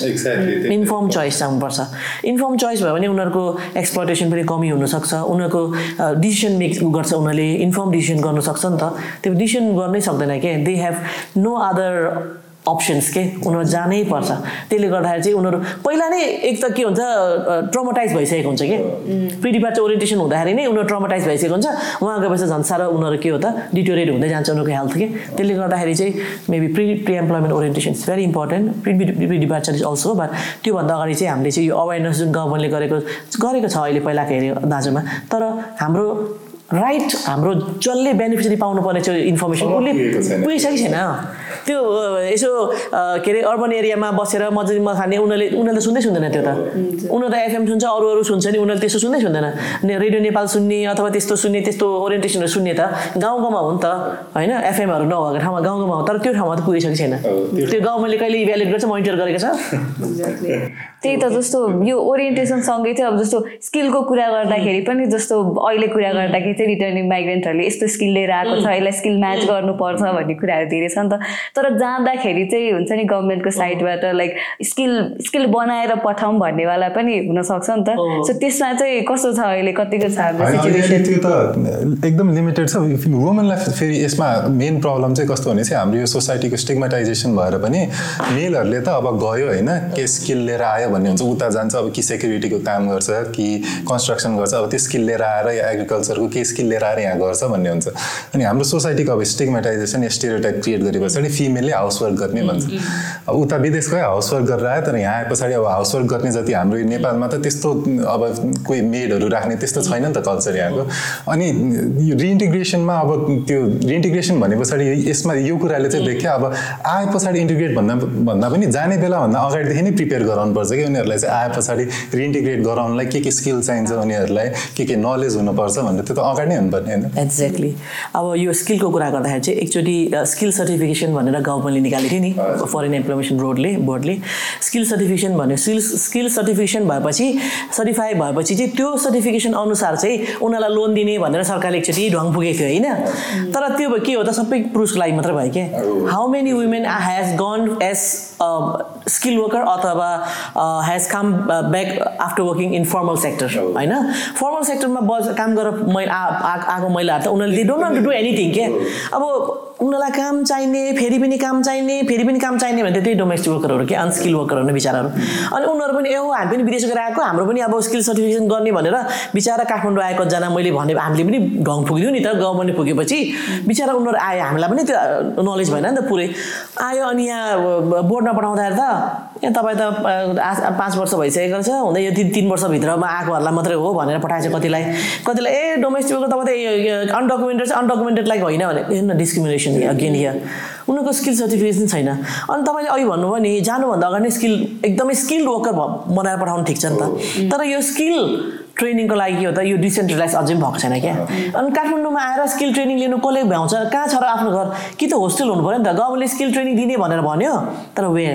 informed choice हुनुपर्छ इन्फर्म चोइस भयो भने उनीहरूको एक्सप्लोटेसन पनि कमी हुनसक्छ। उनीहरूको डिसिसन मेक गर्छ उनीहरूले। इन्फर्म डिसिसन गर्नु सक्छ नि त। त्यो डिसिसन गर्नै सक्दैन के? They have no other options के? उनीहरू जानै पर्छ। त्यसले गर्दाखेरि चाहिँ उनीहरू पहिला नै एक त के हुन्छ ट्रमाटाइज भइसकेको हुन्छ कि? प्रि डिपार्चर ओरिएन्टेसन हुँदाखेरि नै उनीहरू ट्रमाटाइज भइसकेको हुन्छ। उहाँ गएपछि झन् साह्रो उनीहरू के हो त? डिटोरेट हुँदै जान्छ उनीहरूको हेल्थ के? त्यसले गर्दाखेरि चाहिँ maybe pre pre employment orientation is very important pre pre departure is also but त्योभन्दा अगाडि चाहिँ हामीले चाहिँ यो अवेरनेस जुन गभर्मेन्टले गरेको गरेको छ अहिले पहिलाको हेऱ्यो दाजुमा। तर हाम्रो राइट हाम्रो जसले बेनिफिसियरी पाउनुपर्ने चाहिँ इन्फर्मेसन उसले। पुगिसकेको छैन त्यो यसो के अरे अर्बन एरियामा बसेर मजामा खाने उनीहरूले उनीहरूले सुन्दै सुन्दैन त्यो त। उनीहरू त एफएम सुन्छ अरू अरू सुन्छ नि उनीहरूले त्यस्तो सुन्दै सुन्दैन। ने- रेडियो नेपाल सुन्ने अथवा त्यस्तो सुन्ने त्यस्तो ओरिएन्टेसनहरू सुन्ने त गाउँ गाउँमा हो नि त होइन? एफएमहरू नभएको ठाउँमा गाउँ गाउँमा हो। तर त्यो ठाउँमा त पुगिसकेको छैन। त्यो- त्यो गभर्मेन्टले कहिले इभ्यालुएट गर्छ मोनिटर गरेको छ? Exactly. (laughs) त्यही त जस्तो यो ओरिएन्टेसनसँगै चाहिँ अब जस्तो स्किलको कुरा गर्दाखेरि पनि जस्तो अहिले कुरा गर्दाखेरि चाहिँ रिटर्निङ माइग्रेन्टहरूले यस्तो स्किल लिएर आएको छ यसलाई स्किल म्याच गर्नुपर्छ भन्ने कुराहरू धेरै छ नि त। तर जाँदाखेरि चाहिँ हुन्छ नि गभर्मेन्टको साइडबाट लाइक स्किल स्किल बनाएर पठाउँ भन्नेवाला पनि हुनसक्छ नि त। सो त्यसमा चाहिँ कस्तो छ अहिले कतिको छ त्यो त एकदम लिमिटेड छ। वुमेनलाई फेरि यसमा मेन प्रब्लम चाहिँ कस्तो भने चाहिँ हाम्रो यो सोसाइटीको स्टिगमाटाइजेसन भएर पनि मेलहरूले त अब गयो होइन के स्किल लिएर आयो भन्ने हुन्छ उता जान्छ अब कि सेक्युरिटीको काम गर्छ कि कन्स्ट्रक्सन गर्छ अब त्यो स्किल लिएर आएर या एग्रिकल्चरको के स्किल लिएर आएर यहाँ गर्छ भन्ने हुन्छ। अनि हाम्रो सोसाइटीको अब स्टिगमेटाइजेसन स्टेरियोटाइप क्रिएट गरे पछाडि फिमेलले हाउसवर्क गर्ने भन्छ। अब उता विदेश गयो हाउसवर्क गरेर आयो तर यहाँ आए पछाडि अब हाउसवर्क गर्ने जति हाम्रो नेपालमा त त्यस्तो अब कोही मेडहरू राख्ने त्यस्तो छैन नि त कल्चर यहाँको। अनि यो रिइन्टिग्रेसनमा अब त्यो रिइन्टिग्रेसन भने पछाडि यसमा यो कुराले चाहिँ देख्यो अब आए पछाडि इन्टिग्रेट भन्दा भन्दा पनि जाने बेलाभन्दा अगाडिदेखि नै प्रिपेयर गराउनुपर्छ कि उनीहरूलाई चाहिँ आए पछाडि रिइन्टिग्रेट गराउनलाई के के स्किल चाहिन्छ उनीहरूलाई के के नलेज हुनुपर्छ भनेर त्यो त अगाडि नै हुनुपर्ने होइन। एक्ज्याक्टली अब यो स्किलको कुरा गर्दाखेरि चाहिँ एकचोटि स्किल सर्टिफिकेसन भनेर गभर्मेन्टले निकालेको थियो नि फरेन इम्प्लिमेसन रोडले बोर्डले स्किल सर्टिफिकेसन भन्यो। स्किल स्किल सर्टिफिकेसन भएपछि सर्टिफाई भएपछि चाहिँ त्यो सर्टिफिकेसन अनुसार चाहिँ उनीहरूलाई लोन दिने भनेर सरकारले एकचोटि ढङ पुगेको थियो होइन? तर त्यो के हो त सबै पुरुषको लागि मात्र भयो क्या। How many women has gone as skill worker अथवा has come back after working in formal sector होइन फर्मल सेक्टरमा बज काम गरेर महिला आएको महिलाहरू त उनीहरूले don't want to do anything के अब उनीहरूलाई काम चाहिने फेरि पनि काम चाहिने फेरि पनि काम चाहिने भने त्यही डोमेस्टिक वर्करहरू के अनस्किल वर्करहरू बिचराहरू अनि उनीहरू पनि ए हो हामी पनि विदेश गएर आएको हाम्रो पनि अब स्किल सर्टिफिकेसन गर्ने भनेर बिचरा काठमाडौँ आएको जना मैले भने हामीले पनि ढङ पुगिदियो नि त गभर्मेन्टले पुगेपछि बिचरा उनीहरू आयो हामीलाई पनि त्यो नलेज भएन नि त पुरै आयो अनि यहाँ पठाउँदाखेरि त यहाँ तपाईँ त पाँच वर्ष भइसकेको छ हुँदै यो तिन तिन वर्षभित्रमा आएकोहरूलाई मात्रै हो भनेर पठाएछ कतिलाई। कतिलाई ए डोमेस्टिक वर्कर तपाईँ त अनडकुमेन्टेड चाहिँ अनडकुमेन्टेडलाई होइन भने हेर्न डिस्क्रिमिनेसन अगेन हियर उनीहरूको स्किल सर्टिफिकेसन छैन। अनि तपाईँले अहिले भन्नुभयो नि जानुभन्दा अगाडि नै स्किल एकदमै स्किल्ड वर्कर बनाएर पठाउनु ठिक छ नि त। तर यो स्किल ट्रेनिङको लागि के हो त यो डिसेन्ट्रलाइज अझै पनि भएको छैन क्या। अनि काठमाडौँमा आएर स्किल ट्रेनिङ लिनु कसले भ्याउँछ कहाँ छ र आफ्नो घर? कि त होस्टेल हुनु पऱ्यो नि त। गभर्मेन्टले स्किल ट्रेनिङ दिने भनेर भन्यो। तर वे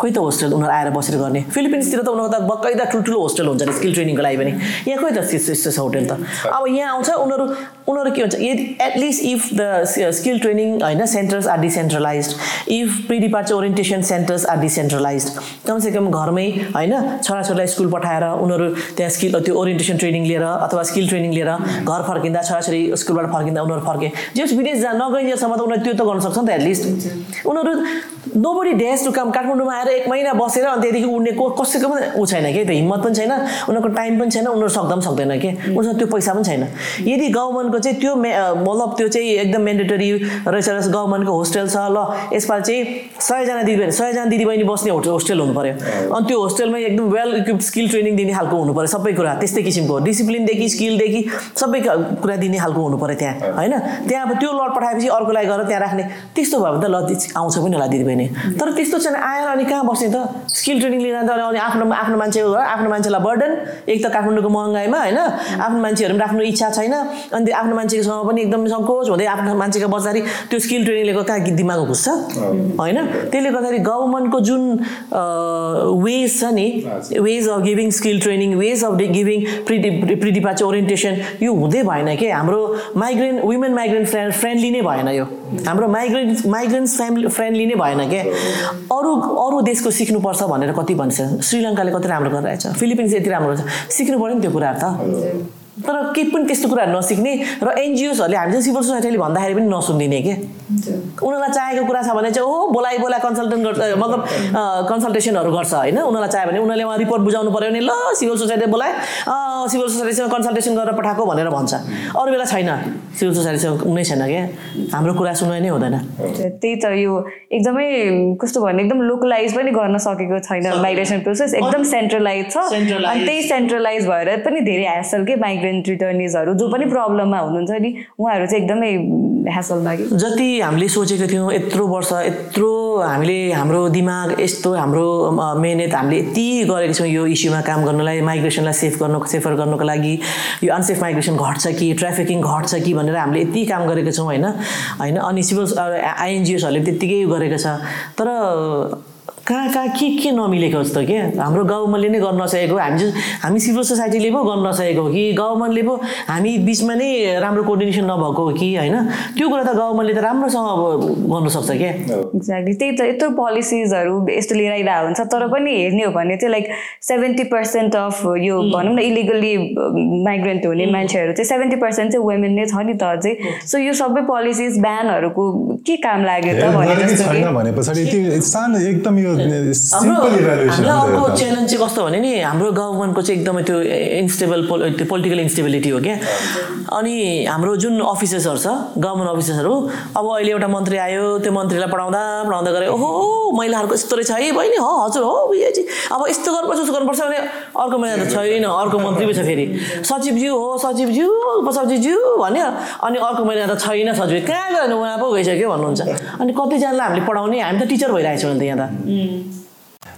खोइ त होस्टेल? उनीहरू आएर बसेर गर्ने। फिलिपिन्सतिर त उनीहरूको त बक्कै त ठुल्ठुलो होस्टेल हुन्छ नि स्किल ट्रेनिङको लागि पनि। यहाँ खोइ त छ होटेल त। अब यहाँ आउँछ उनीहरू उनीहरू के हुन्छ यदि at least if the skill training होइन centres are decentralise if pre departure orientation centres are decentralise कमसेकम घरमै होइन छोराछोरीलाई स्कुल पठाएर उनीहरू त्यहाँ स्किल त्यो ओरिएन्टेसन ट्रेनिङ लिएर अथवा स्किल ट्रेनिङ लिएर घर फर्किँदा छोराछोरी स्कुलबाट फर्किँदा उनीहरू फर्के। जस विदेश जा नगइन्जेलसम्म त उनीहरू त्यो त गर्न सक्छ नि त एटलिस्ट उनीहरू नो बडी ड्यास टु काम काठमाडौँमा आएर एक महिना बसेर अनि त्यहाँदेखि उड्ने को कसैको पनि ऊ छैन कि? त्यो हिम्मत पनि छैन उनीहरूको टाइम पनि छैन उनीहरू सक्दा पनि सक्दैन कि? उनीहरूसँग त्यो पैसा पनि छैन। यदि गभर्मेन्टको चाहिँ त्यो मे मतलब त्यो चाहिँ एकदम मेन्डेटरी रहेछ गभर्मेन्टको होस्टेल छ। ल यसपालि चाहिँ सयजना दिदीबहिनी सयजना दिदीबहिनी बस्ने होस्टेल हुनु पऱ्यो अनि त्यो होस्टेलमा एकदम वेल इक्विप स्किल ट्रेनिङ दिने खालको हुनु पऱ्यो सबै कुरा। त्यस्तै किसिमको डिसिप्लिनदेखि स्किलदेखि सबै कुरा दिने खालको हुनु पऱ्यो त्यहाँ होइन? त्यहाँ अब त्यो लड पठाएपछि अर्कोलाई गएर त्यहाँ राख्ने। त्यस्तो भयो भने त ल आउँछ पनि होला दिदीबहिनी तर त्यस्तो चाहिँ आएर अनि कहाँ बस्ने त? स्किल ट्रेनिङ लिएर त अनि आफ्नो आफ्नो मान्छेको घर आफ्नो मान्छेलाई बर्डन एक त काठमाडौँको महँगाइमा होइन? आफ्नो मान्छेहरू पनि राख्नु इच्छा छैन। अनि आफ्नो मान्छेकोसँग पनि एकदम सङ्कोच हुँदै आफ्नो मान्छेको बस्दाखेरि त्यो स्किल ट्रेनिङ लिएको कहाँ दिमागमा घुस्छ। होइन? त्यसले गर्दाखेरि गभर्मेन्टको जुन वेज छ नि ways of giving skill training ways of giving pre pre departure orientation यो हुँदै भएन कि? हाम्रो migrant women migrant friend friendly नै भएन यो। हाम्रो माइग्रेन्ट माइग्रेन्ट्स फ्यामिली फ्रेन्डली नै भएन क्या अरू अरू देशको सिक्नुपर्छ भनेर कति भन्छ? श्रीलङ्काले कति राम्रो गरिरहेछ? फिलिपिन्स यति राम्रो छ। सिक्नु पऱ्यो नि त्यो कुराहरू त। तर केही पनि त्यस्तो कुराहरू नसिक्ने र एनजिओसहरूले हामी चाहिँ सिभिल सोसाइटीले भन्दाखेरि पनि नसुनिदिने कि? उनीहरूलाई चाहेको कुरा छ भने चाहिँ ओ बोलाइ बोलाइ कन्सल्टेन्ट गर्छ मतलब कन्सल्टेसनहरू गर्छ होइन? उनीहरूलाई चाह्यो भने उनीहरूले उहाँ रिपोर्ट बुझाउनु पऱ्यो भने ल सिभिल सोसाइटीले बोलाए सिभिल सोसाइटीसँग कन्सल्टेसन गरेर पठाएको भनेर भन्छ। अरू बेला छैन। सिभिल सोसाइटीसँग कुनै छैन क्या। हाम्रो कुरा सुनाइ नै हुँदैन। त्यही त यो एकदमै कस्तो भन्ने एकदम लोकलाइज पनि गर्न सकेको छैन माइग्रेसन प्रोसेस एकदम सेन्ट्रलाइज छ। अनि त्यही सेन्ट्रलाइज भएर पनि धेरै ह्यासल के माइग्रेन्ट रिटर्निजहरू जो पनि प्रब्लममा हुनुहुन्छ नि उहाँहरू चाहिँ एकदमै ह्यासल कि जति हामीले सोचेको थियौँ यत्रो वर्ष यत्रो हामीले हाम्रो दिमाग यस्तो हाम्रो मेहनत हामीले यति गरेको छौँ यो इस्युमा काम गर्नलाई माइग्रेसनलाई सेफ गर्नु सेफर गर्नुको लागि। यो अनसेफ माइग्रेसन घट्छ कि ट्राफिकिङ घट्छ कि भनेर हामीले यति काम गरेको छौँ होइन? होइन? अनि सिभिल आइएनजिओसहरूले त्यत्तिकै गरेको छ। तर कहाँ कहाँ के के नमिलेको जस्तो के? हाम्रो गभर्मेन्टले नै गर्न नसकेको। हामी हामी सिभिल सोसाइटीले पो गर्न नसकेको हो कि गभर्मेन्टले पो हामी बिचमा नै राम्रो कोर्डिनेसन नभएको हो कि होइन? त्यो कुरा त गभर्मेन्टले त राम्रोसँग अब गर्नुसक्छ क्या एक्ज्याक्टली त्यही त यत्रो पोलिसिजहरू यस्तो लिएर आइरहेको हुन्छ तर पनि हेर्ने हो भने चाहिँ लाइक सेभेन्टी पर्सेन्ट अफ यो भनौँ न इलिगल्ली माइग्रेन्ट हुने मान्छेहरू चाहिँ सेभेन्टी पर्सेन्ट चाहिँ वुमेन नै छ नि त अझै। सो यो सबै पोलिसिज ब्यानहरूको के काम लाग्यो त भने सानो एकदम यो हाम्रो अर्को च्यालेन्ज चाहिँ कस्तो भने नि हाम्रो गभर्मेन्टको चाहिँ एकदमै त्यो इन्स्टेबल त्यो पोलिटिकल इन्स्टेबिलिटी हो क्या। अनि हाम्रो जुन अफिसर्सहरू छ गभर्मेन्ट अफिसर्सहरू अब अहिले एउटा मन्त्री आयो त्यो मन्त्रीलाई पढाउँदा पढाउँदा गरे ओहो महिलाहरूको यस्तो रहेछ है बहिनी हो हजुर हो अब यस्तो गर्नुपर्छ उस्तो गर्नुपर्छ भने अर्को महिला त छैन अर्को मन्त्री पो छ फेरि। सचिवज्यू हो सचिवज्यू उपसचिवज्यू भन्यो। अनि अर्को महिना त छैन सचिव कहाँ गयो उहाँ पो गइसक्यो भन्नुहुन्छ। अनि कतिजनालाई हामीले पढाउने हामी त टिचर भइरहेको छौँ नि त यहाँ त। Mm.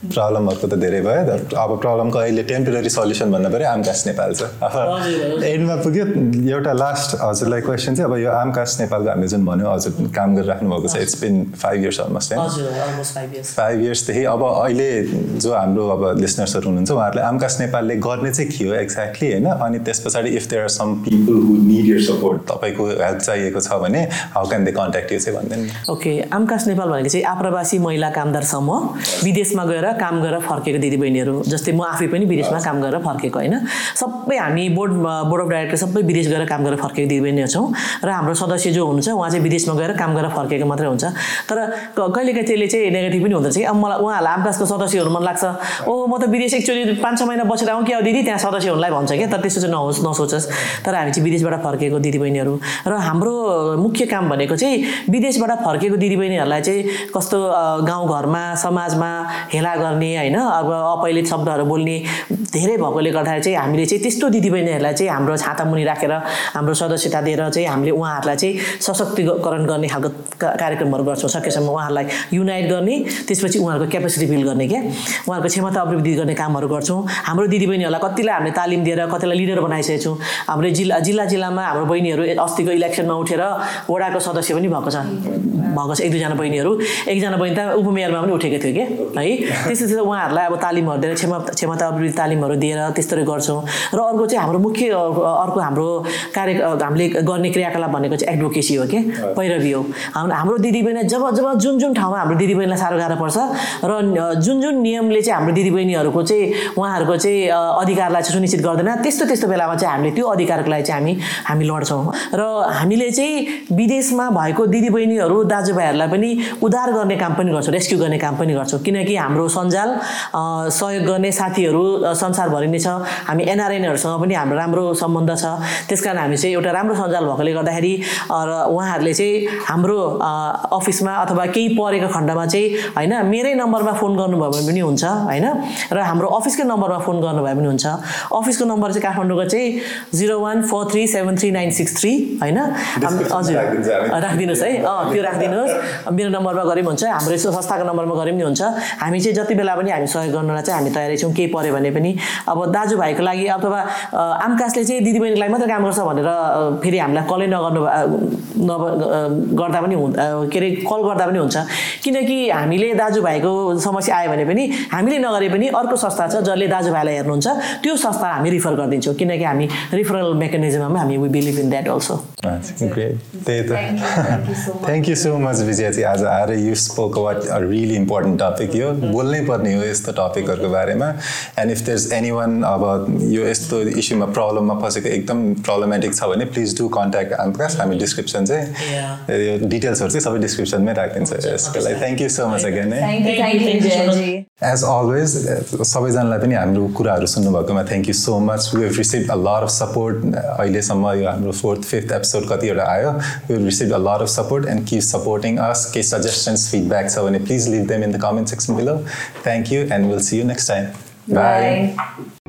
प्रब्लमहरूको त धेरै भयो त। अब प्रब्लमको अहिले टेम्पोररी सल्युसन भन्दा पनि आमकास नेपाल छ। अब एन्डमा पुग्यो। एउटा लास्ट हजुरलाई क्वेसन चाहिँ अब यो आमकास नेपालको हामीले जुन भन्यो हजुर काम गरिराख्नु भएको छ it's been five years almost होइन हजुर अलमोस्ट फाइभ इयर्स फाइभ इयर्सदेखि अब अहिले जो हाम्रो अब लिसनर्सहरू हुनुहुन्छ उहाँहरूले आमकास नेपालले गर्ने चाहिँ के हो एक्ज्याक्टली होइन? अनि त्यस पछाडि if there are some people who need your support तपाईँको हेल्प चाहिएको छ भने how can they contact you चाहिँ भनिदिनु। ओके आमकास नेपाल भनेको चाहिँ आप्रवासी महिला कामदार समूह। विदेशमा गएर काम गरेर फर्केको दिदीबहिनीहरू जस्तै म आफै पनि विदेशमा काम गरेर फर्केको होइन? सबै हामी बोर्ड बोर्ड अफ डाइरेक्टर सबै विदेश गएर काम गरेर फर्केको दिदीबहिनीहरू छौँ र हाम्रो सदस्य जो हुनुहुन्छ उहाँ चाहिँ विदेशमा गएर काम गरेर फर्केको मात्रै हुन्छ। तर कहिलेकाहीँ त्यसले चाहिँ नेगेटिभ पनि हुँदो रहेछ अब मलाई उहाँहरूलाई आमकासको सदस्य हुनु मन लाग्छ। ओ म त विदेश एकचोटि पाँच छ महिना बसेर आउँ कि अब दिदी? त्यहाँ सदस्य हुनुलाई भन्छ क्या? तर त्यस्तो चाहिँ नहोस् नसोचोस्। तर हामी चाहिँ विदेशबाट फर्केको दिदीबहिनीहरू। र हाम्रो मुख्य काम भनेको चाहिँ विदेशबाट फर्केको दिदीबहिनीहरूलाई चाहिँ कस्तो गाउँघरमा समाजमा हेला गर्ने होइन? अब अपैलित शब्दहरू बोल्ने धेरै भएकोले गर्दाखेरि चाहिँ हामीले चाहिँ त्यस्तो दिदीबहिनीहरूलाई चाहिँ हाम्रो छातामुनि राखेर हाम्रो सदस्यता दिएर चाहिँ हामीले उहाँहरूलाई चाहिँ सशक्तिकरण गर्ने खालको कार्यक्रमहरू गर्छौँ। सकेसम्म उहाँहरूलाई युनाइट गर्ने त्यसपछि उहाँहरूको क्यापेसिटी बिल्ड गर्ने क्या? उहाँहरूको क्षमता अभिवृद्धि गर्ने कामहरू गर्छौँ। हाम्रो दिदीबहिनीहरूलाई कतिलाई हामीले तालिम दिएर कतिलाई लिडर बनाइसकेको छौँ हाम्रो जिल्ला जिल्ला जिल्लामा हाम्रो बहिनीहरू अस्तिको इलेक्सनमा उठेर वडाको सदस्य पनि भएको छ। भएको छ एक दुईजना बहिनीहरू। एकजना बहिनी त उपमेयरमा पनि उठेको थियो कि है? त्यस्तो त्यस्तो उहाँहरूलाई अब तालिमहरू दिएर क्षमता क्षमता अभिवृद्धि तालिमहरू दिएर त्यस्तोहरू गर्छौँ। र अर्को चाहिँ हाम्रो मुख्य अर्को हाम्रो कार्य हामीले गर्ने क्रियाकलाप भनेको चाहिँ एडभोकेसी हो कि पैरवी हो। हाम्रो दिदीबहिनी जब जब जुन जुन ठाउँमा हाम्रो दिदीबहिनीलाई साह्रो गाह्रो पर्छ र जुन जुन नियमले चाहिँ हाम्रो दिदीबहिनीहरूको चाहिँ उहाँहरूको चाहिँ अधिकारलाई चाहिँ सुनिश्चित गर्दैन त्यस्तो त्यस्तो बेलामा चाहिँ हामीले त्यो अधिकारको लागि चाहिँ हामी हामी लड्छौँ। र हामीले चाहिँ विदेशमा भएको दिदीबहिनीहरू दाजुभाइहरूलाई पनि उद्धार गर्ने काम पनि गर्छौँ रेस्क्यु गर्ने काम पनि गर्छौँ। किनकि हाम्रो सञ्जाल सहयोग गर्ने साथीहरू संसारभरि नै छ। हामी एनआरएनहरूसँग पनि हाम्रो राम्रो सम्बन्ध छ। त्यस कारण हामी चाहिँ एउटा राम्रो सञ्जाल भएकोले गर्दाखेरि र उहाँहरूले चाहिँ हाम्रो अफिसमा अथवा केही परेको खण्डमा चाहिँ होइन मेरै नम्बरमा फोन गर्नुभयो भने पनि हुन्छ होइन? र हाम्रो अफिसकै नम्बरमा फोन गर्नुभयो पनि हुन्छ। अफिसको नम्बर चाहिँ काठमाडौँको चाहिँ zero one four three seven three nine six three होइन? हजुर। राखिदिनुहोस् है। अँ त्यो राखिदिनुहोस् मेरो नम्बरमा गरे पनि हुन्छ हाम्रो यसो संस्थाको नम्बरमा गरे पनि हुन्छ। हामी चाहिँ जति बेला पनि हामी सहयोग गर्नलाई चाहिँ हामी तयारी छौँ केही पऱ्यो भने पनि। अब दाजुभाइको लागि अथवा आमकासले चाहिँ दिदीबहिनीको लागि मात्रै काम गर्छ भनेर फेरि हामीलाई कलै नगर्नु अ, गर्दा पनि अ, के अरे कल गर्दा पनि हुन्छ। किनकि हामीले दाजुभाइको समस्या आयो भने पनि हामीले नगरे पनि अर्को संस्था छ जसले दाजुभाइलाई हेर्नुहुन्छ। त्यो संस्था हामी रिफर गरिदिन्छौँ किनकि हामी रिफरल मेकानिजममा हामी we believe in that also great त्यही त। Thank you so much Vijayji आज आएर you spoke what a really important topic यो। बोल्नै पर्ने हो यस्तो टपिकहरूको बारेमा। And if there is any one अब यो यस्तो इस्युमा प्रब्लममा फसेको एकदम प्रब्लमेटिक छ भने प्लिज डु कन्ट्याक्ट आमकास हामी डिस्क्रिप्सन चाहिँ यो डिटेल्सहरू चाहिँ सबै डिस्क्रिप्सनमै राखिदिन्छ यसको लागि। Thank you so much again है एज अलवेज सबैजनालाई पनि हाम्रो कुराहरू सुन्नुभएकोमा thank you so much we have receive a lot of support अहिलेसम्म यो हाम्रो फोर्थ फिफ्थ एपिसोड कतिवटा आयो। We have receive a lot of support and keep supporting us केही सजेसन्स फिडब्याक छ भने please leave them in the comment section below thank you and will see you next time bye bye